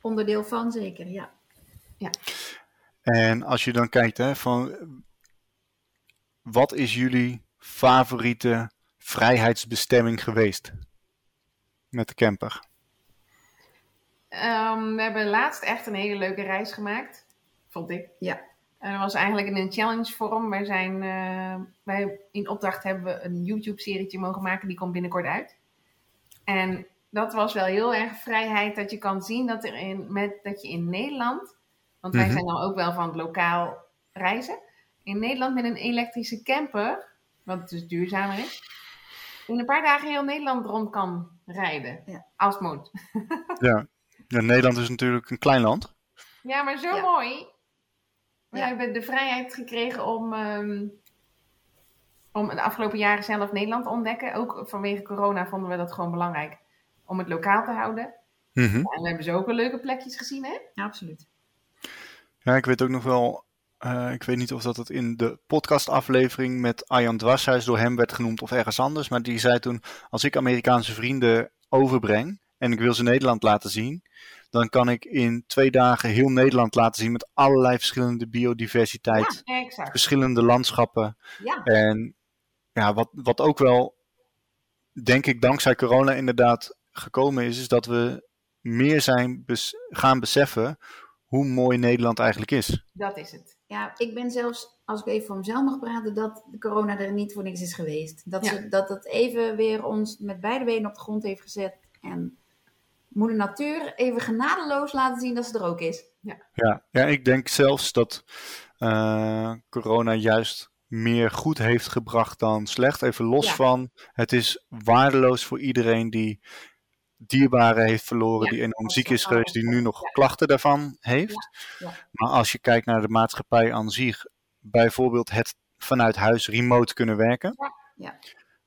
Onderdeel van zeker, ja.
En als je dan kijkt, hè, van wat is jullie favoriete vrijheidsbestemming geweest met de camper?
Ehm, we hebben laatst echt een hele leuke reis gemaakt, vond ik.
Ja.
En dat was eigenlijk in een challenge vorm. Wij zijn, eh, wij in opdracht hebben we een YouTube-serietje mogen maken, die komt binnenkort uit. En dat was wel heel erg vrijheid dat je kan zien dat, er in, met, dat je in Nederland, want wij
Mhm.
zijn dan ook wel van het lokaal reizen, in Nederland met een elektrische camper, wat dus duurzamer is, in een paar dagen heel Nederland rond kan rijden.
Ja.
Als het moet. (laughs)
Ja. ja, Nederland is natuurlijk een klein land.
Ja, maar zo
Ja.
mooi. We
Ja.
hebben de vrijheid gekregen om, ehm, om de afgelopen jaren zelf Nederland te ontdekken. Ook vanwege corona vonden we dat gewoon belangrijk om het lokaal te houden.
Mhm.
En we hebben zo ook wel leuke plekjes gezien, hè?
Ja, absoluut.
Ja, ik weet ook nog wel, eh, ik weet niet of dat het in de podcastaflevering met Arjan Dwarshuis door hem werd genoemd of ergens anders, maar die zei toen, als ik Amerikaanse vrienden overbreng en ik wil ze Nederland laten zien, dan kan ik in twee dagen heel Nederland laten zien met allerlei verschillende biodiversiteit, verschillende landschappen.
Ja,
En ja, wat, wat ook wel, denk ik, dankzij corona inderdaad gekomen is, is dat we meer zijn bes- gaan beseffen hoe mooi Nederland eigenlijk is.
Dat is het.
Ja, ik ben zelfs, als ik even voor mezelf mag praten, dat de corona er niet voor niks is geweest. Dat,
Ja.
ze, dat het even weer ons met beide benen op de grond heeft gezet. En moeder natuur even genadeloos laten zien dat ze er ook is.
Ja, ja ik denk zelfs dat eh, corona juist meer goed heeft gebracht dan slecht. Even los
Ja.
van, het is waardeloos voor iedereen die dierbaren heeft verloren,
Ja,
die enorm ziek
is
geweest, die nu nog klachten daarvan heeft. Maar als je kijkt naar de maatschappij aan zich, bijvoorbeeld het vanuit huis remote kunnen werken.
Ja.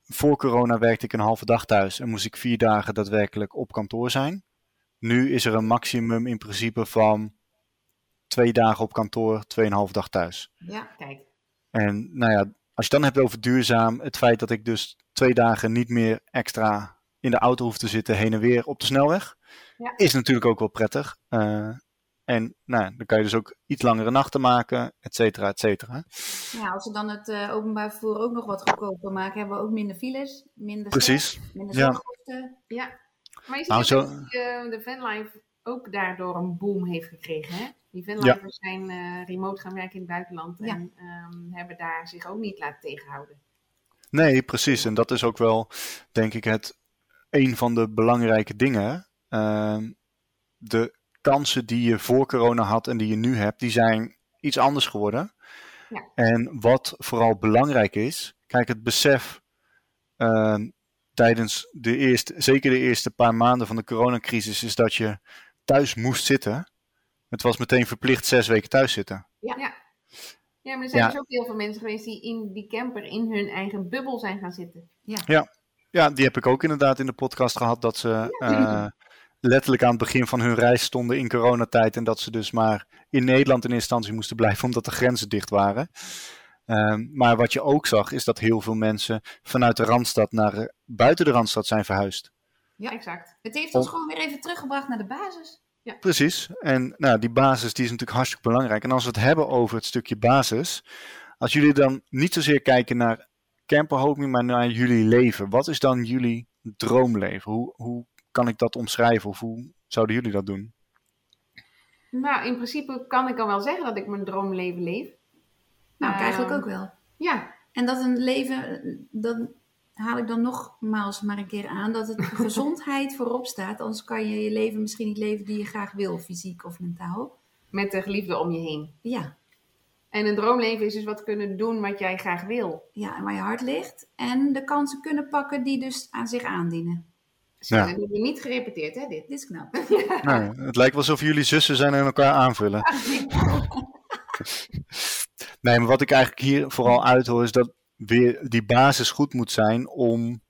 Voor corona werkte ik een halve dag thuis en moest ik vier dagen daadwerkelijk op kantoor zijn. Nu is er een maximum in principe van twee dagen op kantoor, tweeënhalve dag thuis.
Ja,
Kijk.
En nou ja, als je dan hebt over duurzaam, het feit dat ik dus twee dagen niet meer extra in de auto hoef te zitten heen en weer op de snelweg,
Ja.
is natuurlijk ook wel prettig. Eh, en nou, dan kan je dus ook iets langere nachten maken, et cetera, et cetera.
ja als we dan het eh, openbaar vervoer ook nog wat goedkoper maken, hebben we ook minder files, minder
Precies.
minder
Ja.
Ja. Maar je ziet
Nou, zo-
dat eh, de vanlife ook daardoor een boom heeft gekregen, hè? Die vanlifers zijn eh, remote gaan werken in het buitenland
Ja.
en ehm, hebben daar zich ook niet laten tegenhouden.
Nee, precies. En dat is ook wel, denk ik, het een van de belangrijke dingen. Ehm, de kansen die je voor corona had en die je nu hebt, die zijn iets anders geworden.
Ja.
En wat vooral belangrijk is, kijk, het besef ehm, tijdens de eerste, zeker de eerste paar maanden van de coronacrisis, is dat je thuis moest zitten. Het was meteen verplicht zes weken thuis zitten.
Ja, ja maar er zijn
Ja.
dus ook heel veel mensen geweest die in die camper in hun eigen bubbel zijn gaan zitten.
Ja, die heb ik ook inderdaad in de podcast gehad. Dat ze eh, letterlijk aan het begin van hun reis stonden in coronatijd. En dat ze dus maar in Nederland in instantie moesten blijven omdat de grenzen dicht waren. Ehm, maar wat je ook zag is dat heel veel mensen vanuit de Randstad naar eh, buiten de Randstad zijn verhuisd.
Ja.
Exact.
Het heeft ons
Om-
gewoon weer even teruggebracht naar de basis.
Precies. En nou, die basis die is natuurlijk hartstikke belangrijk. En als we het hebben over het stukje basis. Als jullie dan niet zozeer kijken naar camperhoping, maar naar jullie leven. Wat is dan jullie droomleven? Hoe, hoe kan ik dat omschrijven? Of hoe zouden jullie dat doen?
Nou, in principe kan ik al wel zeggen dat ik mijn droomleven leef.
Nou,
Ehm,
eigenlijk ook wel.
Ja,
En dat een leven, dan haal ik dan nogmaals maar een keer aan, dat het (laughs) gezondheid voorop staat. Anders kan je je leven misschien niet leven die je graag wil, fysiek of mentaal.
met de geliefde om je heen.
Ja,
En een droomleven is dus wat kunnen doen wat jij graag wil.
ja, en waar je hart ligt. En de kansen kunnen pakken die dus aan zich aandienen.
Zo,
Ja.
dat hebben we niet gerepeteerd, hè, dit.
Dit is knap. (laughs)
Nou, het lijkt wel alsof jullie zussen zijn en elkaar aanvullen. (laughs) Nee, maar wat ik eigenlijk hier vooral uithoor is dat weer die basis goed moet zijn om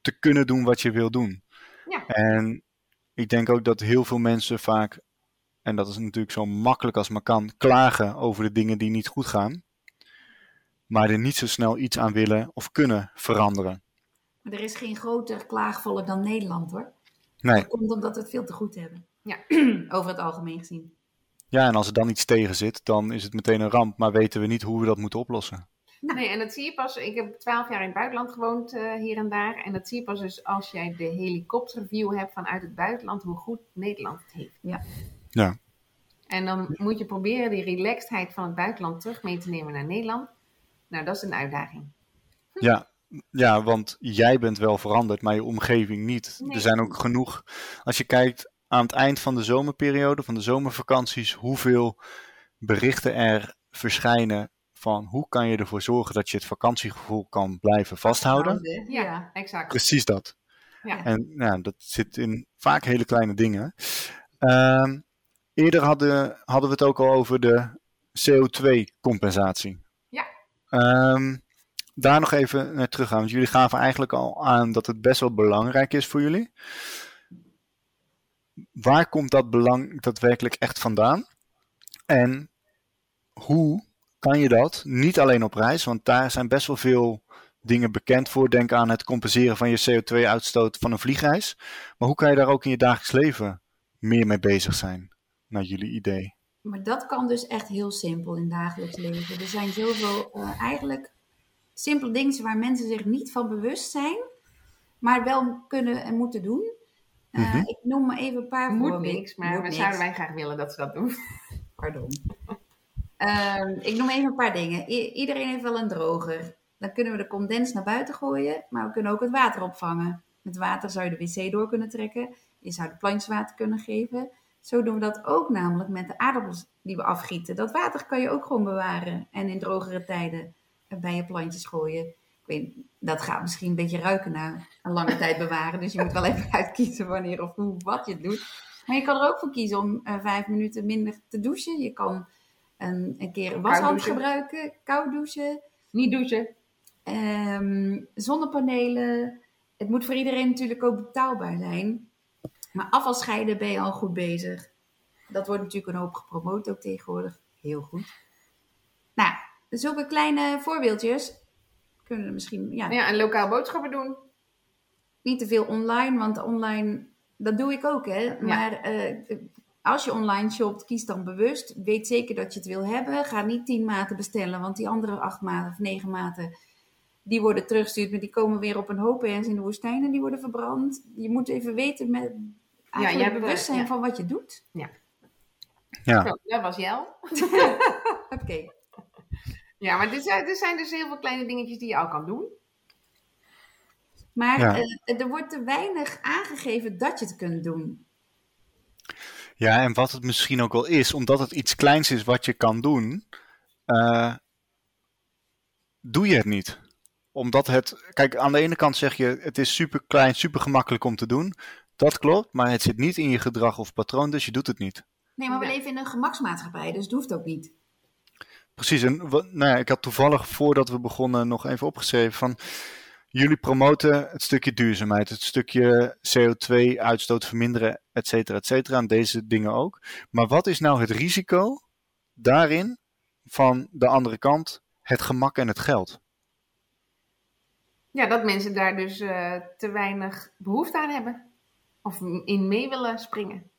te kunnen doen wat je wil doen.
Ja.
En ik denk ook dat heel veel mensen vaak, en dat is natuurlijk zo makkelijk als maar kan, klagen over de dingen die niet goed gaan. Maar er niet zo snel iets aan willen of kunnen veranderen.
Maar er is geen groter klaagvolk dan Nederland hoor.
Nee.
Dat komt omdat we het veel te goed hebben.
Ja. (clears throat)
Over het algemeen gezien.
Ja, en als er dan iets tegen zit, dan is het meteen een ramp, maar weten we niet hoe we dat moeten oplossen.
Nee, en dat zie je pas. Ik heb twaalf jaar in het buitenland gewoond, eh, hier en daar. En dat zie je pas dus als jij de helikopterview hebt vanuit het buitenland, hoe goed Nederland het heeft.
Ja.
Ja.
En dan moet je proberen die relaxedheid van het buitenland terug mee te nemen naar Nederland. Nou, dat is een uitdaging.
Ja, ja, want jij bent wel veranderd, maar je omgeving niet.
Nee.
Er zijn ook genoeg, als je kijkt aan het eind van de zomerperiode, van de zomervakanties, hoeveel berichten er verschijnen van hoe kan je ervoor zorgen dat je het vakantiegevoel kan blijven vasthouden.
Ja, exact.
Precies dat.
Ja.
En ja, dat zit in vaak hele kleine dingen. Ehm, eerder hadden, hadden we het ook al over de CO2-compensatie.
Ja.
Ehm, daar nog even naar terug gaan, want jullie gaven eigenlijk al aan dat het best wel belangrijk is voor jullie. Waar komt dat belang daadwerkelijk echt vandaan? En hoe kan je dat, niet alleen op reis, want daar zijn best wel veel dingen bekend voor. Denk aan het compenseren van je CO2-uitstoot van een vliegreis. Maar hoe kan je daar ook in je dagelijks leven meer mee bezig zijn, naar jullie idee?
Maar dat kan dus echt heel simpel in dagelijks leven. Er zijn zoveel eh, eigenlijk simpele dingen waar mensen zich niet van bewust zijn, maar wel kunnen en moeten doen. Eh,
Mhm.
Ik noem maar even een paar
Moet
voorbeelden.
niks, maar
Moet
we
niks.
zouden wij graag willen dat ze dat doen. (laughs)
Pardon. Ehm, ik noem even een paar dingen. I- iedereen heeft wel een droger. Dan kunnen we de condens naar buiten gooien, maar we kunnen ook het water opvangen. Met water zou je de wc door kunnen trekken. Je zou de plantjes water kunnen geven. Zo doen we dat ook namelijk met de aardappels die we afgieten. Dat water kan je ook gewoon bewaren en in drogere tijden bij je plantjes gooien. Ik weet, dat gaat misschien een beetje ruiken na een lange tijd bewaren. Dus je moet wel even (laughs) uitkiezen wanneer of hoe wat je doet. Maar je kan er ook voor kiezen om eh, vijf minuten minder te douchen. Je kan een, een keer een washand gebruiken, koud douchen,
Niet douchen.
ehm, zonnepanelen. Het moet voor iedereen natuurlijk ook betaalbaar zijn. Maar afval scheiden ben je al goed bezig. Dat wordt natuurlijk een hoop gepromoot ook tegenwoordig. Heel goed. Nou, zulke kleine voorbeeldjes kunnen er misschien ja,
Ja, en lokaal boodschappen doen.
niet te veel online, want online, dat doe ik ook, hè. Maar eh, als je online shopt, kies dan bewust. Weet zeker dat je het wil hebben. Ga niet tien maten bestellen, want die andere acht maten of negen maten, die worden teruggestuurd, maar die komen weer op een hoop ergens in de woestijn en die worden verbrand. Je moet even weten met eigenlijk
jij hebt,
bewust zijn
ja.
van wat je doet.
Ja,
Zo, dat was Jel. (laughs)
Oké.
Ja, maar dit zijn, dit zijn dus heel veel kleine dingetjes die je al kan doen.
Maar
Ja.
eh, er wordt te weinig aangegeven dat je het kunt doen.
ja, en wat het misschien ook wel is, omdat het iets kleins is wat je kan doen, eh, doe je het niet. Omdat het, kijk, aan de ene kant zeg je, het is super klein, super gemakkelijk om te doen. Dat klopt, maar het zit niet in je gedrag of patroon, dus je doet het niet.
Nee, maar we leven in een gemaksmaatschappij, dus het hoeft ook niet.
Precies, en wat- nou ja, ik had toevallig voordat we begonnen nog even opgeschreven van jullie promoten het stukje duurzaamheid, het stukje CO2-uitstoot verminderen, et cetera, et cetera, en deze dingen ook. Maar wat is nou het risico daarin van de andere kant, het gemak en het geld?
Ja, dat mensen daar dus eh, te weinig behoefte aan hebben. Of in mee willen springen.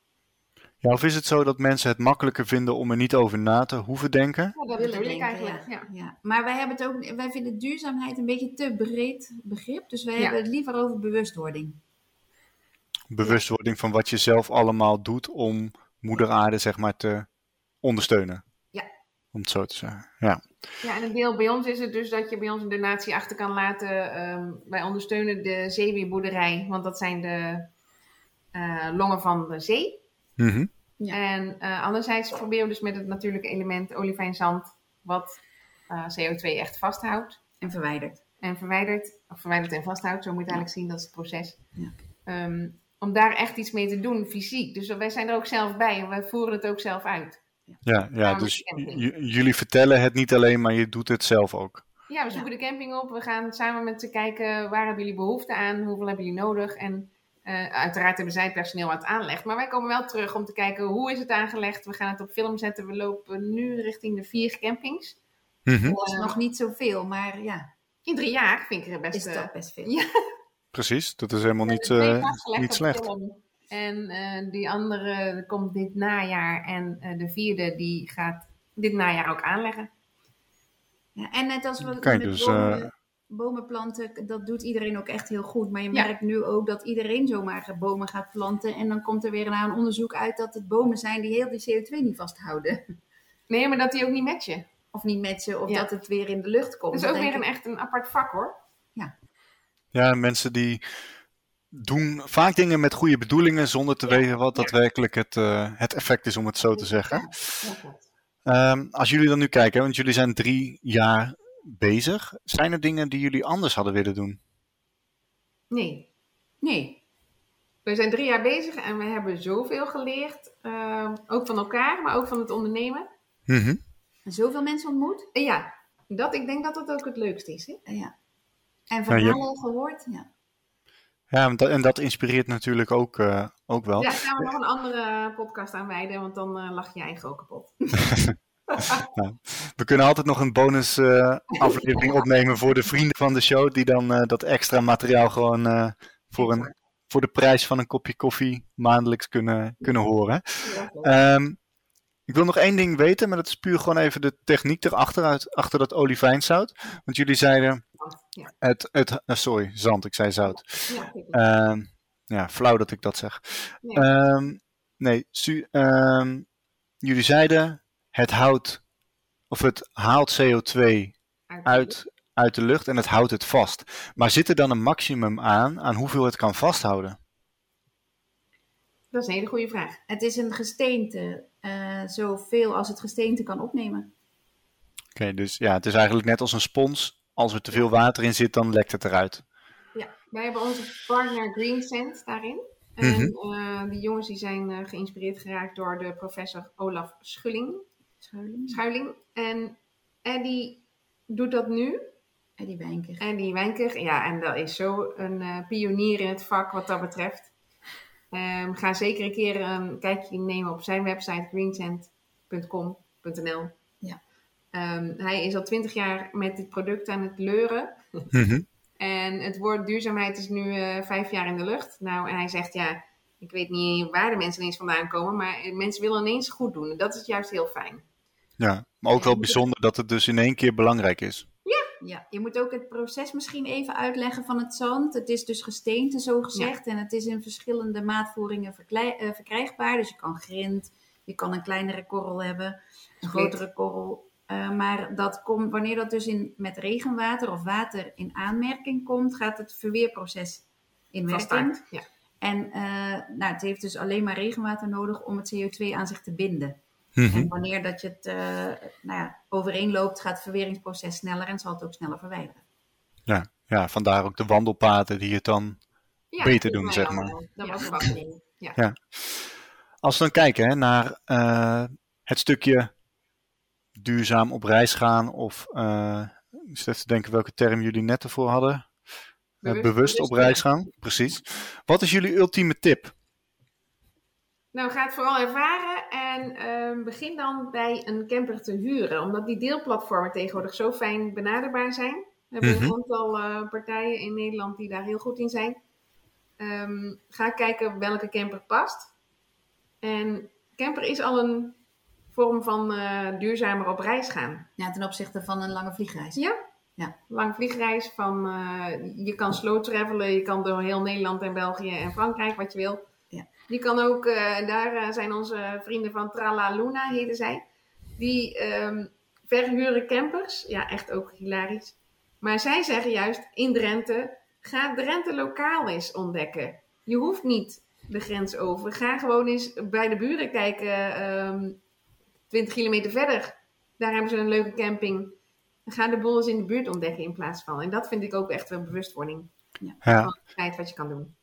Ja, of is het zo dat mensen het makkelijker vinden om er niet over na te hoeven denken?
Ja, dat
willen
bedoel ik
denken,
eigenlijk. Ja.
Ja, maar wij hebben het ook, wij vinden duurzaamheid een beetje te breed begrip. Dus wij
Ja.
hebben het liever over bewustwording.
Bewustwording van wat je zelf allemaal doet om moeder aarde zeg maar te ondersteunen.
Ja.
Om het zo te zeggen. Ja.
Ja, en een deel bij ons is het dus dat je bij ons een donatie achter kan laten. Ehm, wij ondersteunen de zeewierboerderij, want dat zijn de eh, longen van de zee.
Mhm.
Ja.
En eh, anderzijds proberen we dus met het natuurlijke element olivijnzand, wat eh, CO2 echt vasthoudt
En verwijderd.
en verwijdert, of verwijdert en vasthoudt, zo moet je eigenlijk zien, dat is het proces.
Ja.
Ehm, om daar echt iets mee te doen, fysiek. Dus wij zijn er ook zelf bij en wij voeren het ook zelf uit.
Ja, ja dus jullie vertellen het niet alleen, maar je doet het zelf ook.
Ja, we zoeken de camping op. We gaan samen met ze kijken waar hebben jullie behoefte aan, hoeveel hebben jullie nodig. En eh, uiteraard hebben zij het personeel wat aanlegt. Maar wij komen wel terug om te kijken hoe is het aangelegd. We gaan het op film zetten. We lopen nu richting de vier campings.
Mhm,
Dat is nog niet zoveel, maar ja,
In drie jaar vind ik er best...
is
eh,
toch best veel.
ja.
Precies, dat is helemaal niet,
twee
eh, niet slecht.
film. En eh, die andere komt dit najaar. En eh, de vierde die gaat dit najaar ook aanleggen.
Ja, en net als we
Kijk,
met
dus,
bomen,
eh,
bomen planten, dat doet iedereen ook echt heel goed. Maar je
Ja.
merkt nu ook dat iedereen zomaar bomen gaat planten. En dan komt er weer na een onderzoek uit dat het bomen zijn die heel die CO2 niet vasthouden.
Nee, maar dat die ook niet matchen.
Of niet matchen, of
Ja.
dat het weer in de lucht komt.
Dat is ook weer een, echt een apart vak hoor.
Ja, mensen die doen vaak dingen met goede bedoelingen zonder te
Ja,
weten wat
ja.
daadwerkelijk het, eh, het effect is, om het zo te zeggen.
Ja.
Ehm, als jullie dan nu kijken, want jullie zijn drie jaar bezig, zijn er dingen die jullie anders hadden willen doen?
Nee,
Nee,
we zijn drie jaar bezig en we hebben zoveel geleerd. ehm, ook van elkaar, maar ook van het ondernemen.
Mhm.
en zoveel mensen ontmoet.
En ja, dat, ik denk dat dat ook het leukste is. Hè?
Ja. En
Ja,
verhalen gehoord. Ja.
Ja, en dat, inspireert natuurlijk ook, eh, ook wel.
Ja, gaan we nog een andere podcast aan wijden, want dan eh, lach je eigen ook kapot. (laughs) (laughs)
We kunnen altijd nog een bonus eh, aflevering opnemen voor de vrienden van de show, die dan dat extra materiaal gewoon voor, een, voor de prijs van een kopje koffie maandelijks kunnen, kunnen horen.
Ja, klopt.
Ik wil nog één ding weten, maar dat is puur gewoon even de techniek erachter, uit, achter dat olivijnzout. Want jullie zeiden,
Ja,
het, het, eh, sorry, zand, ik zei zout.
ja.
Ehm, ja, flauw dat ik dat zeg.
Nee.
Ehm, nee, su- ehm, jullie zeiden, het houdt, of het haalt CO2 uit, uit de lucht en het houdt het vast. Maar zit er dan een maximum aan, aan hoeveel het kan vasthouden?
Dat is een hele goede vraag.
Het is een gesteente, eh, zoveel als het gesteente kan opnemen.
Oké, dus ja, het is eigenlijk net als een spons. Als er te veel water in zit, dan lekt het eruit.
Ja, wij hebben onze partner Green Sand daarin. En
Mhm.
eh, die jongens die zijn eh, geïnspireerd geraakt door de professor Olaf Schulling,
Schuiling.
Schuiling. En Eddie doet dat nu.
Eddie Wijnker.
Eddie Wijnker, ja, en dat is zo een eh, pionier in het vak wat dat betreft. Ehm, ga zeker een keer een kijkje nemen op zijn website greensand.com.nl.
Ja.
Ehm, hij is al twintig jaar met dit product aan het leuren. (laughs)
Mhm.
En het woord duurzaamheid is nu eh, vijf jaar in de lucht. Nou, en hij zegt ja, ik weet niet waar de mensen ineens vandaan komen, maar mensen willen ineens goed doen. En dat is juist heel fijn.
Ja, maar ook wel bijzonder dat het dus in één keer belangrijk is.
Ja, je moet ook het proces misschien even uitleggen van het zand. Het is dus gesteente, zo gezegd. En het is in verschillende maatvoeringen eh, verkrijgbaar. Dus je kan grind, je kan een kleinere korrel hebben, een grotere korrel. Eh, maar dat komt, wanneer dat dus in, met regenwater of water in aanmerking komt, gaat het verweerproces in werking.
Ja.
En eh, nou, het heeft dus alleen maar regenwater nodig om het CO2 aan zich te binden.
Mhm.
En wanneer dat je het eh, nou ja, overeenloopt, gaat het verweringsproces sneller en zal het ook sneller verwijderen.
Ja, ja, vandaar ook de wandelpaden die het dan
Ja,
beter doen, zeg
allemaal.
maar.
Dat
Ja.
was bedoeling. Ja.
Als we dan kijken hè, naar eh, het stukje duurzaam op reis gaan, of eh, ik zit even te denken welke term jullie net ervoor hadden. Eh,
Bewust-
bewust, op reis
ja.
gaan, precies. Wat is jullie ultieme tip?
Nou, ga het vooral ervaren en ehm, begin dan bij een camper te huren. Omdat die deelplatformen tegenwoordig zo fijn benaderbaar zijn. We hebben
Mhm.
een aantal eh, partijen in Nederland die daar heel goed in zijn. Ehm, ga kijken welke camper past. En camper is al een vorm van eh, duurzamer op reis gaan.
Ja, ten opzichte van een lange vliegreis.
Ja.
Ja.
Lang vliegreis van, eh, je kan slow travelen, je kan door heel Nederland en België en Frankrijk, wat je wil.
Ja.
Je kan ook, eh, daar eh, zijn onze vrienden van Trala Luna, heten zij. Die ehm, verhuren campers. Ja, echt ook hilarisch. Maar zij zeggen juist, in Drenthe, ga Drenthe lokaal eens ontdekken. Je hoeft niet de grens over. Ga gewoon eens bij de buren kijken, ehm 20 kilometer verder. Daar hebben ze een leuke camping. Ga de boel eens in de buurt ontdekken in plaats van. En dat vind ik ook echt wel bewustwording
Ja,
van het feit wat je kan doen.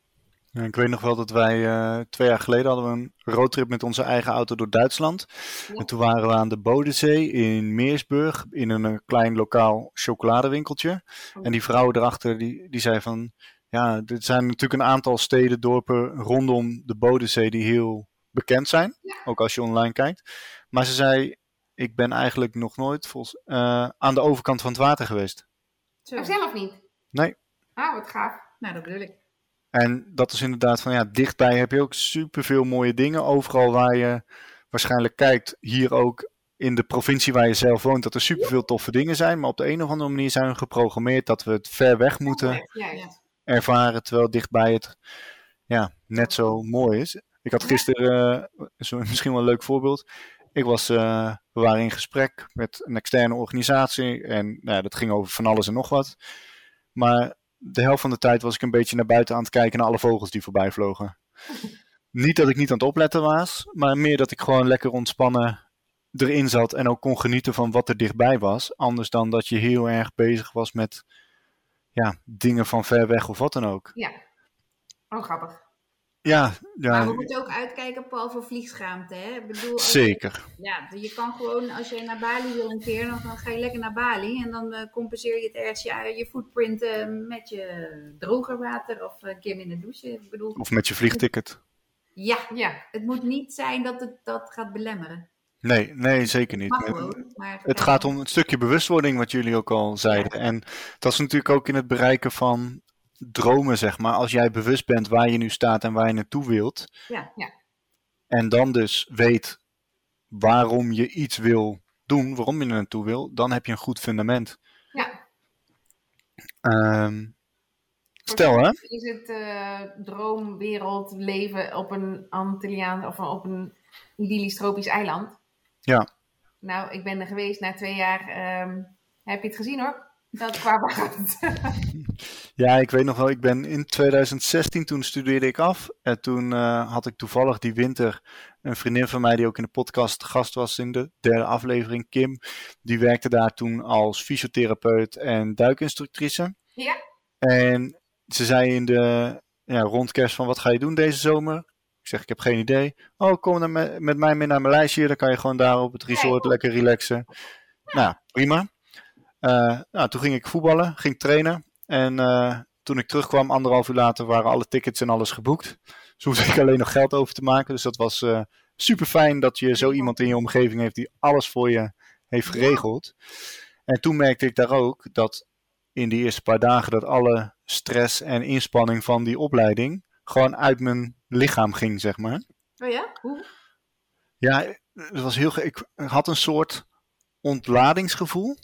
Ja, ik weet nog wel dat wij eh, twee jaar geleden hadden we een roadtrip met onze eigen auto door Duitsland.
Ja.
En toen waren we aan de Bodensee in Meersburg in een eh, klein lokaal chocoladewinkeltje. En die vrouw erachter die, die zei van, ja, er zijn natuurlijk een aantal steden, dorpen rondom de Bodensee die heel bekend zijn.
Ja.
Ook als je online kijkt. Maar ze zei, ik ben eigenlijk nog nooit volgens, eh, aan de overkant van het water geweest.
Zo.
Maar zelf niet?
Nee.
Ah, wat gaaf.
Nou, dat bedoel ik.
En dat is inderdaad van ja, dichtbij heb je ook superveel mooie dingen. Overal waar je waarschijnlijk kijkt, hier ook in de provincie waar je zelf woont, dat er superveel toffe dingen zijn. Maar op de een of andere manier zijn we geprogrammeerd dat we het ver weg moeten ervaren, terwijl dichtbij het ja, net zo mooi is. Ik had gisteren, zo, (laughs) misschien wel een leuk voorbeeld. Ik was, eh, we waren in gesprek met een externe organisatie en nou, dat ging over van alles en nog wat. Maar de helft van de tijd was ik een beetje naar buiten aan het kijken naar alle vogels die voorbij vlogen. (laughs) niet dat ik niet aan het opletten was, maar meer dat ik gewoon lekker ontspannen erin zat en ook kon genieten van wat er dichtbij was. Anders dan dat je heel erg bezig was met ja, dingen van ver weg of wat dan ook.
Ja. Oh, grappig.
Ja,
Maar we
ja
moeten ook uitkijken, Paul, voor vliegschaamte. Hè? Ik bedoel, als je-
zeker.
Ja, je kan gewoon, als je naar Bali wil een keer, dan, dan ga je lekker naar Bali. En dan eh, compenseer je het ergens je, je footprint eh, met je droger water of eh, een keer minder douchen. Ik bedoel,
Of met je vliegticket.
ja,
Ja.
het moet niet zijn dat het dat gaat belemmeren.
Nee, nee, zeker niet.
Gewoon,
Het gaat om een stukje bewustwording, wat jullie ook al zeiden. En dat is natuurlijk ook in het bereiken van dromen, zeg maar. Als jij bewust bent waar je nu staat en waar je naartoe wilt.
Ja.
Ja.
En dan dus weet waarom je iets wil doen, waarom je er naartoe wil, dan heb je een goed fundament.
Ja.
Ehm, stel hè,
Is het eh, droomwereld leven op een Antilliaan of op een idyllisch tropisch eiland?
Ja.
Nou, ik ben er geweest na twee jaar. ehm, heb je het gezien hoor? Dat qua waard. (laughs)
Ja, ik weet nog wel, ik ben in 2016, toen studeerde ik af. En toen eh, had ik toevallig die winter een vriendin van mij die ook in de podcast gast was in de derde aflevering, Kim. Die werkte daar toen als fysiotherapeut en duikinstructrice.
Ja.
En ze zei in de ja, rond kerst van wat ga je doen deze zomer? Ik zeg ik heb geen idee. Oh, kom dan met, met mij mee naar Maleisië. Dan kan je gewoon daar op het resort lekker relaxen. Nou, prima. Eh, nou, toen ging ik voetballen, ging trainen. En eh, toen ik terugkwam, anderhalf uur later, waren alle tickets en alles geboekt. Dus hoefde ik (laughs) alleen nog geld over te maken. Dus dat was super fijn dat je zo iemand in je omgeving heeft die alles voor je heeft geregeld. En toen merkte ik daar ook dat in die eerste paar dagen dat alle stress en inspanning van die opleiding gewoon uit mijn lichaam ging, zeg maar.
Oh ja? Hoe?
Ja, het was heel Ik had een soort ontladingsgevoel.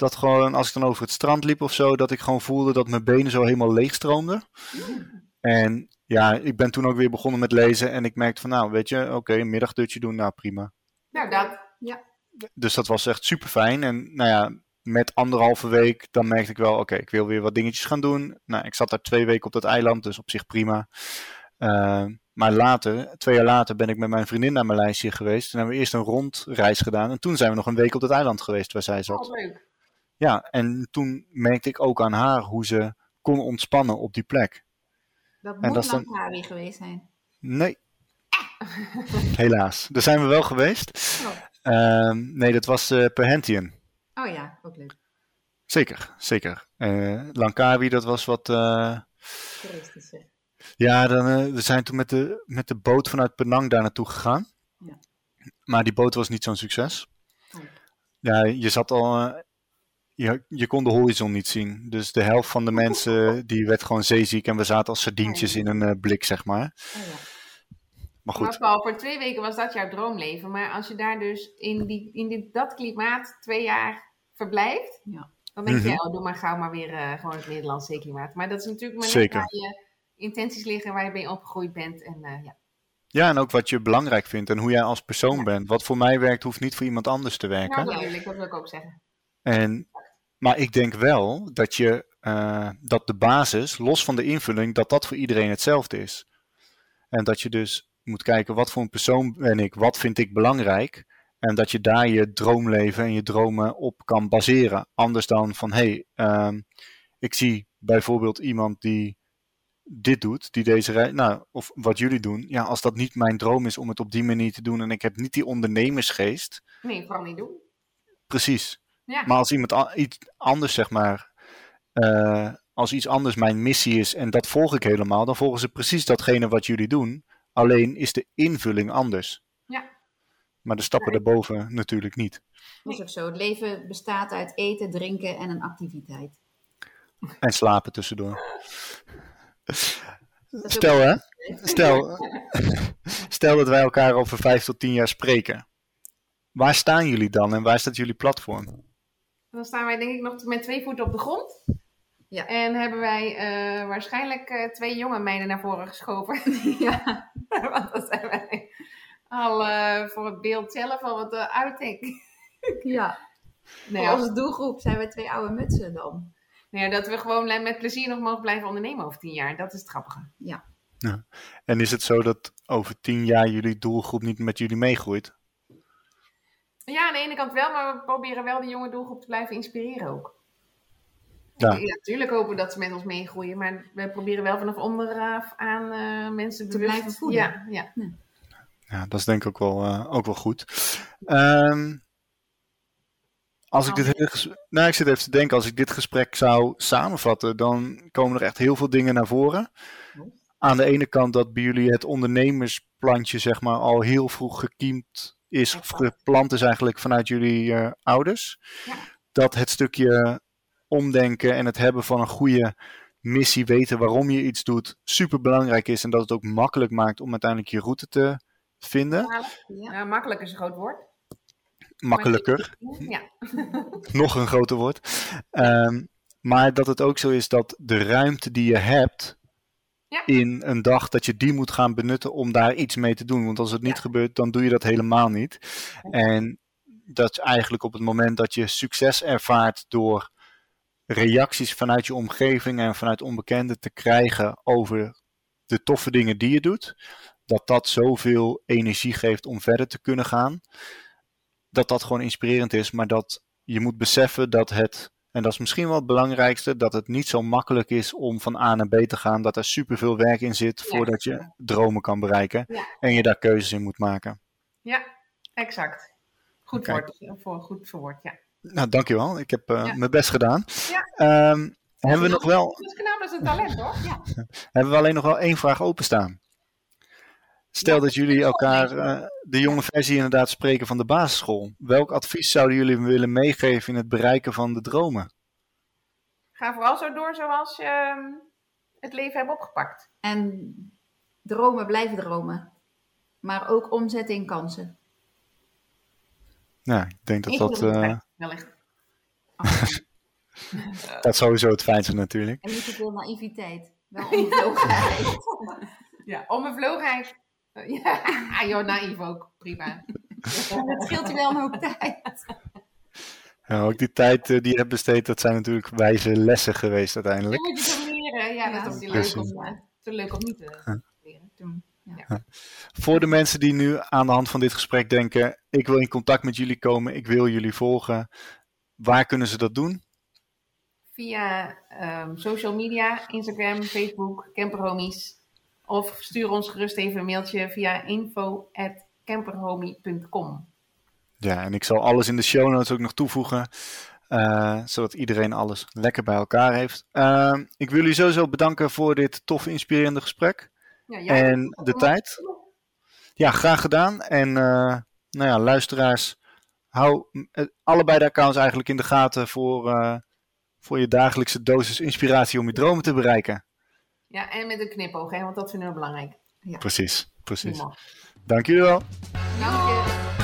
Dat gewoon, als ik dan over het strand liep of zo, dat ik gewoon voelde dat mijn benen zo helemaal leegstroomden. En ja, ik ben toen ook weer begonnen met lezen en ik merkte van, nou, weet je, oké, een middagdutje doen, nou prima.
nou, dat.
Dus dat was echt super fijn. En nou ja, met anderhalve week, dan merkte ik wel, oké, ik wil weer wat dingetjes gaan doen. Nou, ik zat daar twee weken op dat eiland, dus op zich prima. Uh, maar later, twee jaar later, ben ik met mijn vriendin naar Maleisië geweest. Toen hebben we eerst een rondreis gedaan. En toen zijn we nog een week op dat eiland geweest waar zij zat.
Oh, leuk.
Ja, en toen merkte ik ook aan haar hoe ze kon ontspannen op die plek.
Dat
En
moet
dat dan-
Langkawi geweest zijn.
Nee. Helaas. Daar zijn we wel geweest.
Oh.
Ehm, nee, dat was eh Perhentian.
Oh ja, ook leuk.
Zeker, zeker. Eh Langkawi, dat was wat...
Toeristische.
Ja, dan, we zijn toen met de, met de boot vanuit Penang daar naartoe gegaan.
Ja.
Maar die boot was niet zo'n succes.
Oh.
Ja, je zat al. Je, je kon de horizon niet zien. Dus de helft van de mensen (laughs) die werd gewoon zeeziek en we zaten als sardientjes in een eh, blik, zeg maar.
Oh ja.
Maar
Maar
goed,
Paul, voor twee weken was dat jouw droomleven. Maar als je daar dus in, die, in dit, dat klimaat twee jaar verblijft,
Ja.
dan denk je,
Mhm.
oh, doe maar gauw maar weer eh, gewoon het Nederlands zeeklimaat. Maar dat is natuurlijk maar net
Zeker.
waar je intenties liggen, waar je mee opgegroeid bent. En eh, ja.
ja, en ook wat je belangrijk vindt en hoe jij als persoon
Ja.
bent. Wat voor mij werkt, hoeft niet voor iemand anders te werken.
Nou, duidelijk, dat wil ik ook zeggen.
En, maar ik denk wel dat, je, eh, dat de basis, los van de invulling, dat dat voor iedereen hetzelfde is. En dat je dus moet kijken, wat voor een persoon ben ik, wat vind ik belangrijk. En dat je daar je droomleven en je dromen op kan baseren. Anders dan van, hé, hey, ehm, ik zie bijvoorbeeld iemand die dit doet, die deze reis, nou, of wat jullie doen, ja, als dat niet mijn droom is om het op die manier te doen en ik heb niet die ondernemersgeest,
Nee, vooral niet doen.
precies.
Ja.
Maar als iemand iets anders, zeg maar, eh, als iets anders mijn missie is en dat volg ik helemaal, dan volgen ze precies datgene wat jullie doen. Alleen is de invulling anders.
Ja.
Maar de stappen daarboven natuurlijk niet.
Dat is ook zo. Het leven bestaat uit eten, drinken en een activiteit.
En slapen tussendoor. (laughs) Stel hè, stel, (laughs) stel dat wij elkaar over vijf tot tien jaar spreken. Waar staan jullie dan en waar staat jullie platform?
Dan staan wij denk ik nog met twee voeten op de grond.
Ja.
En hebben wij eh, waarschijnlijk eh, twee jonge meiden naar voren geschoven. (laughs)
ja. (laughs)
Want dan zijn wij al eh, voor het beeld zelf al wat uh, uit, denk ik.
ja.
Nou
Voor
ja,
onze doelgroep zijn we twee oude mutsen dan.
nou ja, dat we gewoon met plezier nog mogen blijven ondernemen over tien jaar. Dat is het grappige.
En is het zo dat over tien jaar jullie doelgroep niet met jullie meegroeit?
Ja, aan de ene kant wel, maar we proberen wel de jonge doelgroep te blijven inspireren ook.
Ja.
Ja, natuurlijk hopen we dat ze met ons meegroeien, maar we proberen wel vanaf onderaf aan eh, mensen
Te
bewust-
blijven voeden.
Ja, ja.
Ja, dat is denk ik ook wel, eh, ook wel goed. Ehm, als ik dit hele ges- nou, ik zit even te denken, als ik dit gesprek zou samenvatten, dan komen er echt heel veel dingen naar voren. Aan de ene kant dat bij jullie het ondernemersplantje, zeg maar, al heel vroeg gekiemd is, geplant is eigenlijk vanuit jullie eh, ouders.
Ja.
Dat het stukje omdenken en het hebben van een goede missie, weten waarom je iets doet, super belangrijk is. En dat het ook makkelijk maakt om uiteindelijk je route te vinden.
Ja.
Ja, makkelijk is een groot woord.
Makkelijker, (laughs)
Ja,
nog een groter woord. Ehm, maar dat het ook zo is dat de ruimte die je hebt
Ja.
in een dag, dat je die moet gaan benutten om daar iets mee te doen. Want als het niet
Ja.
gebeurt, dan doe je dat helemaal niet. En dat is eigenlijk op het moment dat je succes ervaart door reacties vanuit je omgeving en vanuit onbekenden te krijgen over de toffe dingen die je doet, dat dat zoveel energie geeft om verder te kunnen gaan, dat dat gewoon inspirerend is, maar dat je moet beseffen dat het, en dat is misschien wel het belangrijkste, dat het niet zo makkelijk is om van A naar B te gaan, dat er superveel werk in zit
Ja.
voordat je dromen kan bereiken
Ja.
en je daar keuzes in moet maken.
ja exact. Goed
Oké.
woord, voor, goed verwoord, ja.
Nou, dankjewel. Ik heb eh,
Ja.
mijn best gedaan.
Ja.
Ehm, hebben, we nog wel,
Dat is knap, dat is een talent, hoor. Ja. (laughs)
hebben we alleen nog wel één vraag openstaan. Stel
Ja,
dat jullie elkaar eh, de jonge versie inderdaad spreken van de basisschool. Welk advies zouden jullie willen meegeven in het bereiken van de dromen?
Ga vooral zo door zoals je ehm, het leven hebt opgepakt.
En dromen blijven dromen. Maar ook omzetten in kansen.
Nou, ik denk dat dat, eh,
Wellicht. (laughs)
dat sowieso het fijnste natuurlijk.
En niet te veel naïviteit. Wel onbevlogenheid. (laughs)
Ja, onbevlogenheid. Eh, Ja, (laughs) ah, joh, naïef ook. Prima. (laughs)
Het scheelt je wel een hoop tijd.
Ja, ook die tijd eh, die je hebt besteed, dat zijn natuurlijk wijze lessen geweest
Dan
uiteindelijk.
moet je toch leren. Ja,
Ja,
dat is ook leuk om, eh, te leuk om niet te leren.
Toen.
Voor de mensen die nu aan de hand van dit gesprek denken, ik wil in contact met jullie komen, ik wil jullie volgen. Waar kunnen ze dat doen?
Via ehm, social media, Instagram, Facebook, Camperhomies. Of stuur ons gerust even een mailtje via info.camperhomie.com.
Ja, en ik zal alles in de show notes ook nog toevoegen, eh, zodat iedereen alles lekker bij elkaar heeft. Ehm, ik wil jullie sowieso bedanken voor dit toffe, inspirerende gesprek
Ja, jij-
en de tijd. Ja, graag gedaan. En eh, nou ja, luisteraars, hou eh, allebei de accounts eigenlijk in de gaten voor, voor je dagelijkse dosis inspiratie om je dromen te bereiken.
Ja, en met een knipoog, hè, want dat vinden we belangrijk.
Precies, precies.
Humor.
Dank jullie wel.
Dank je.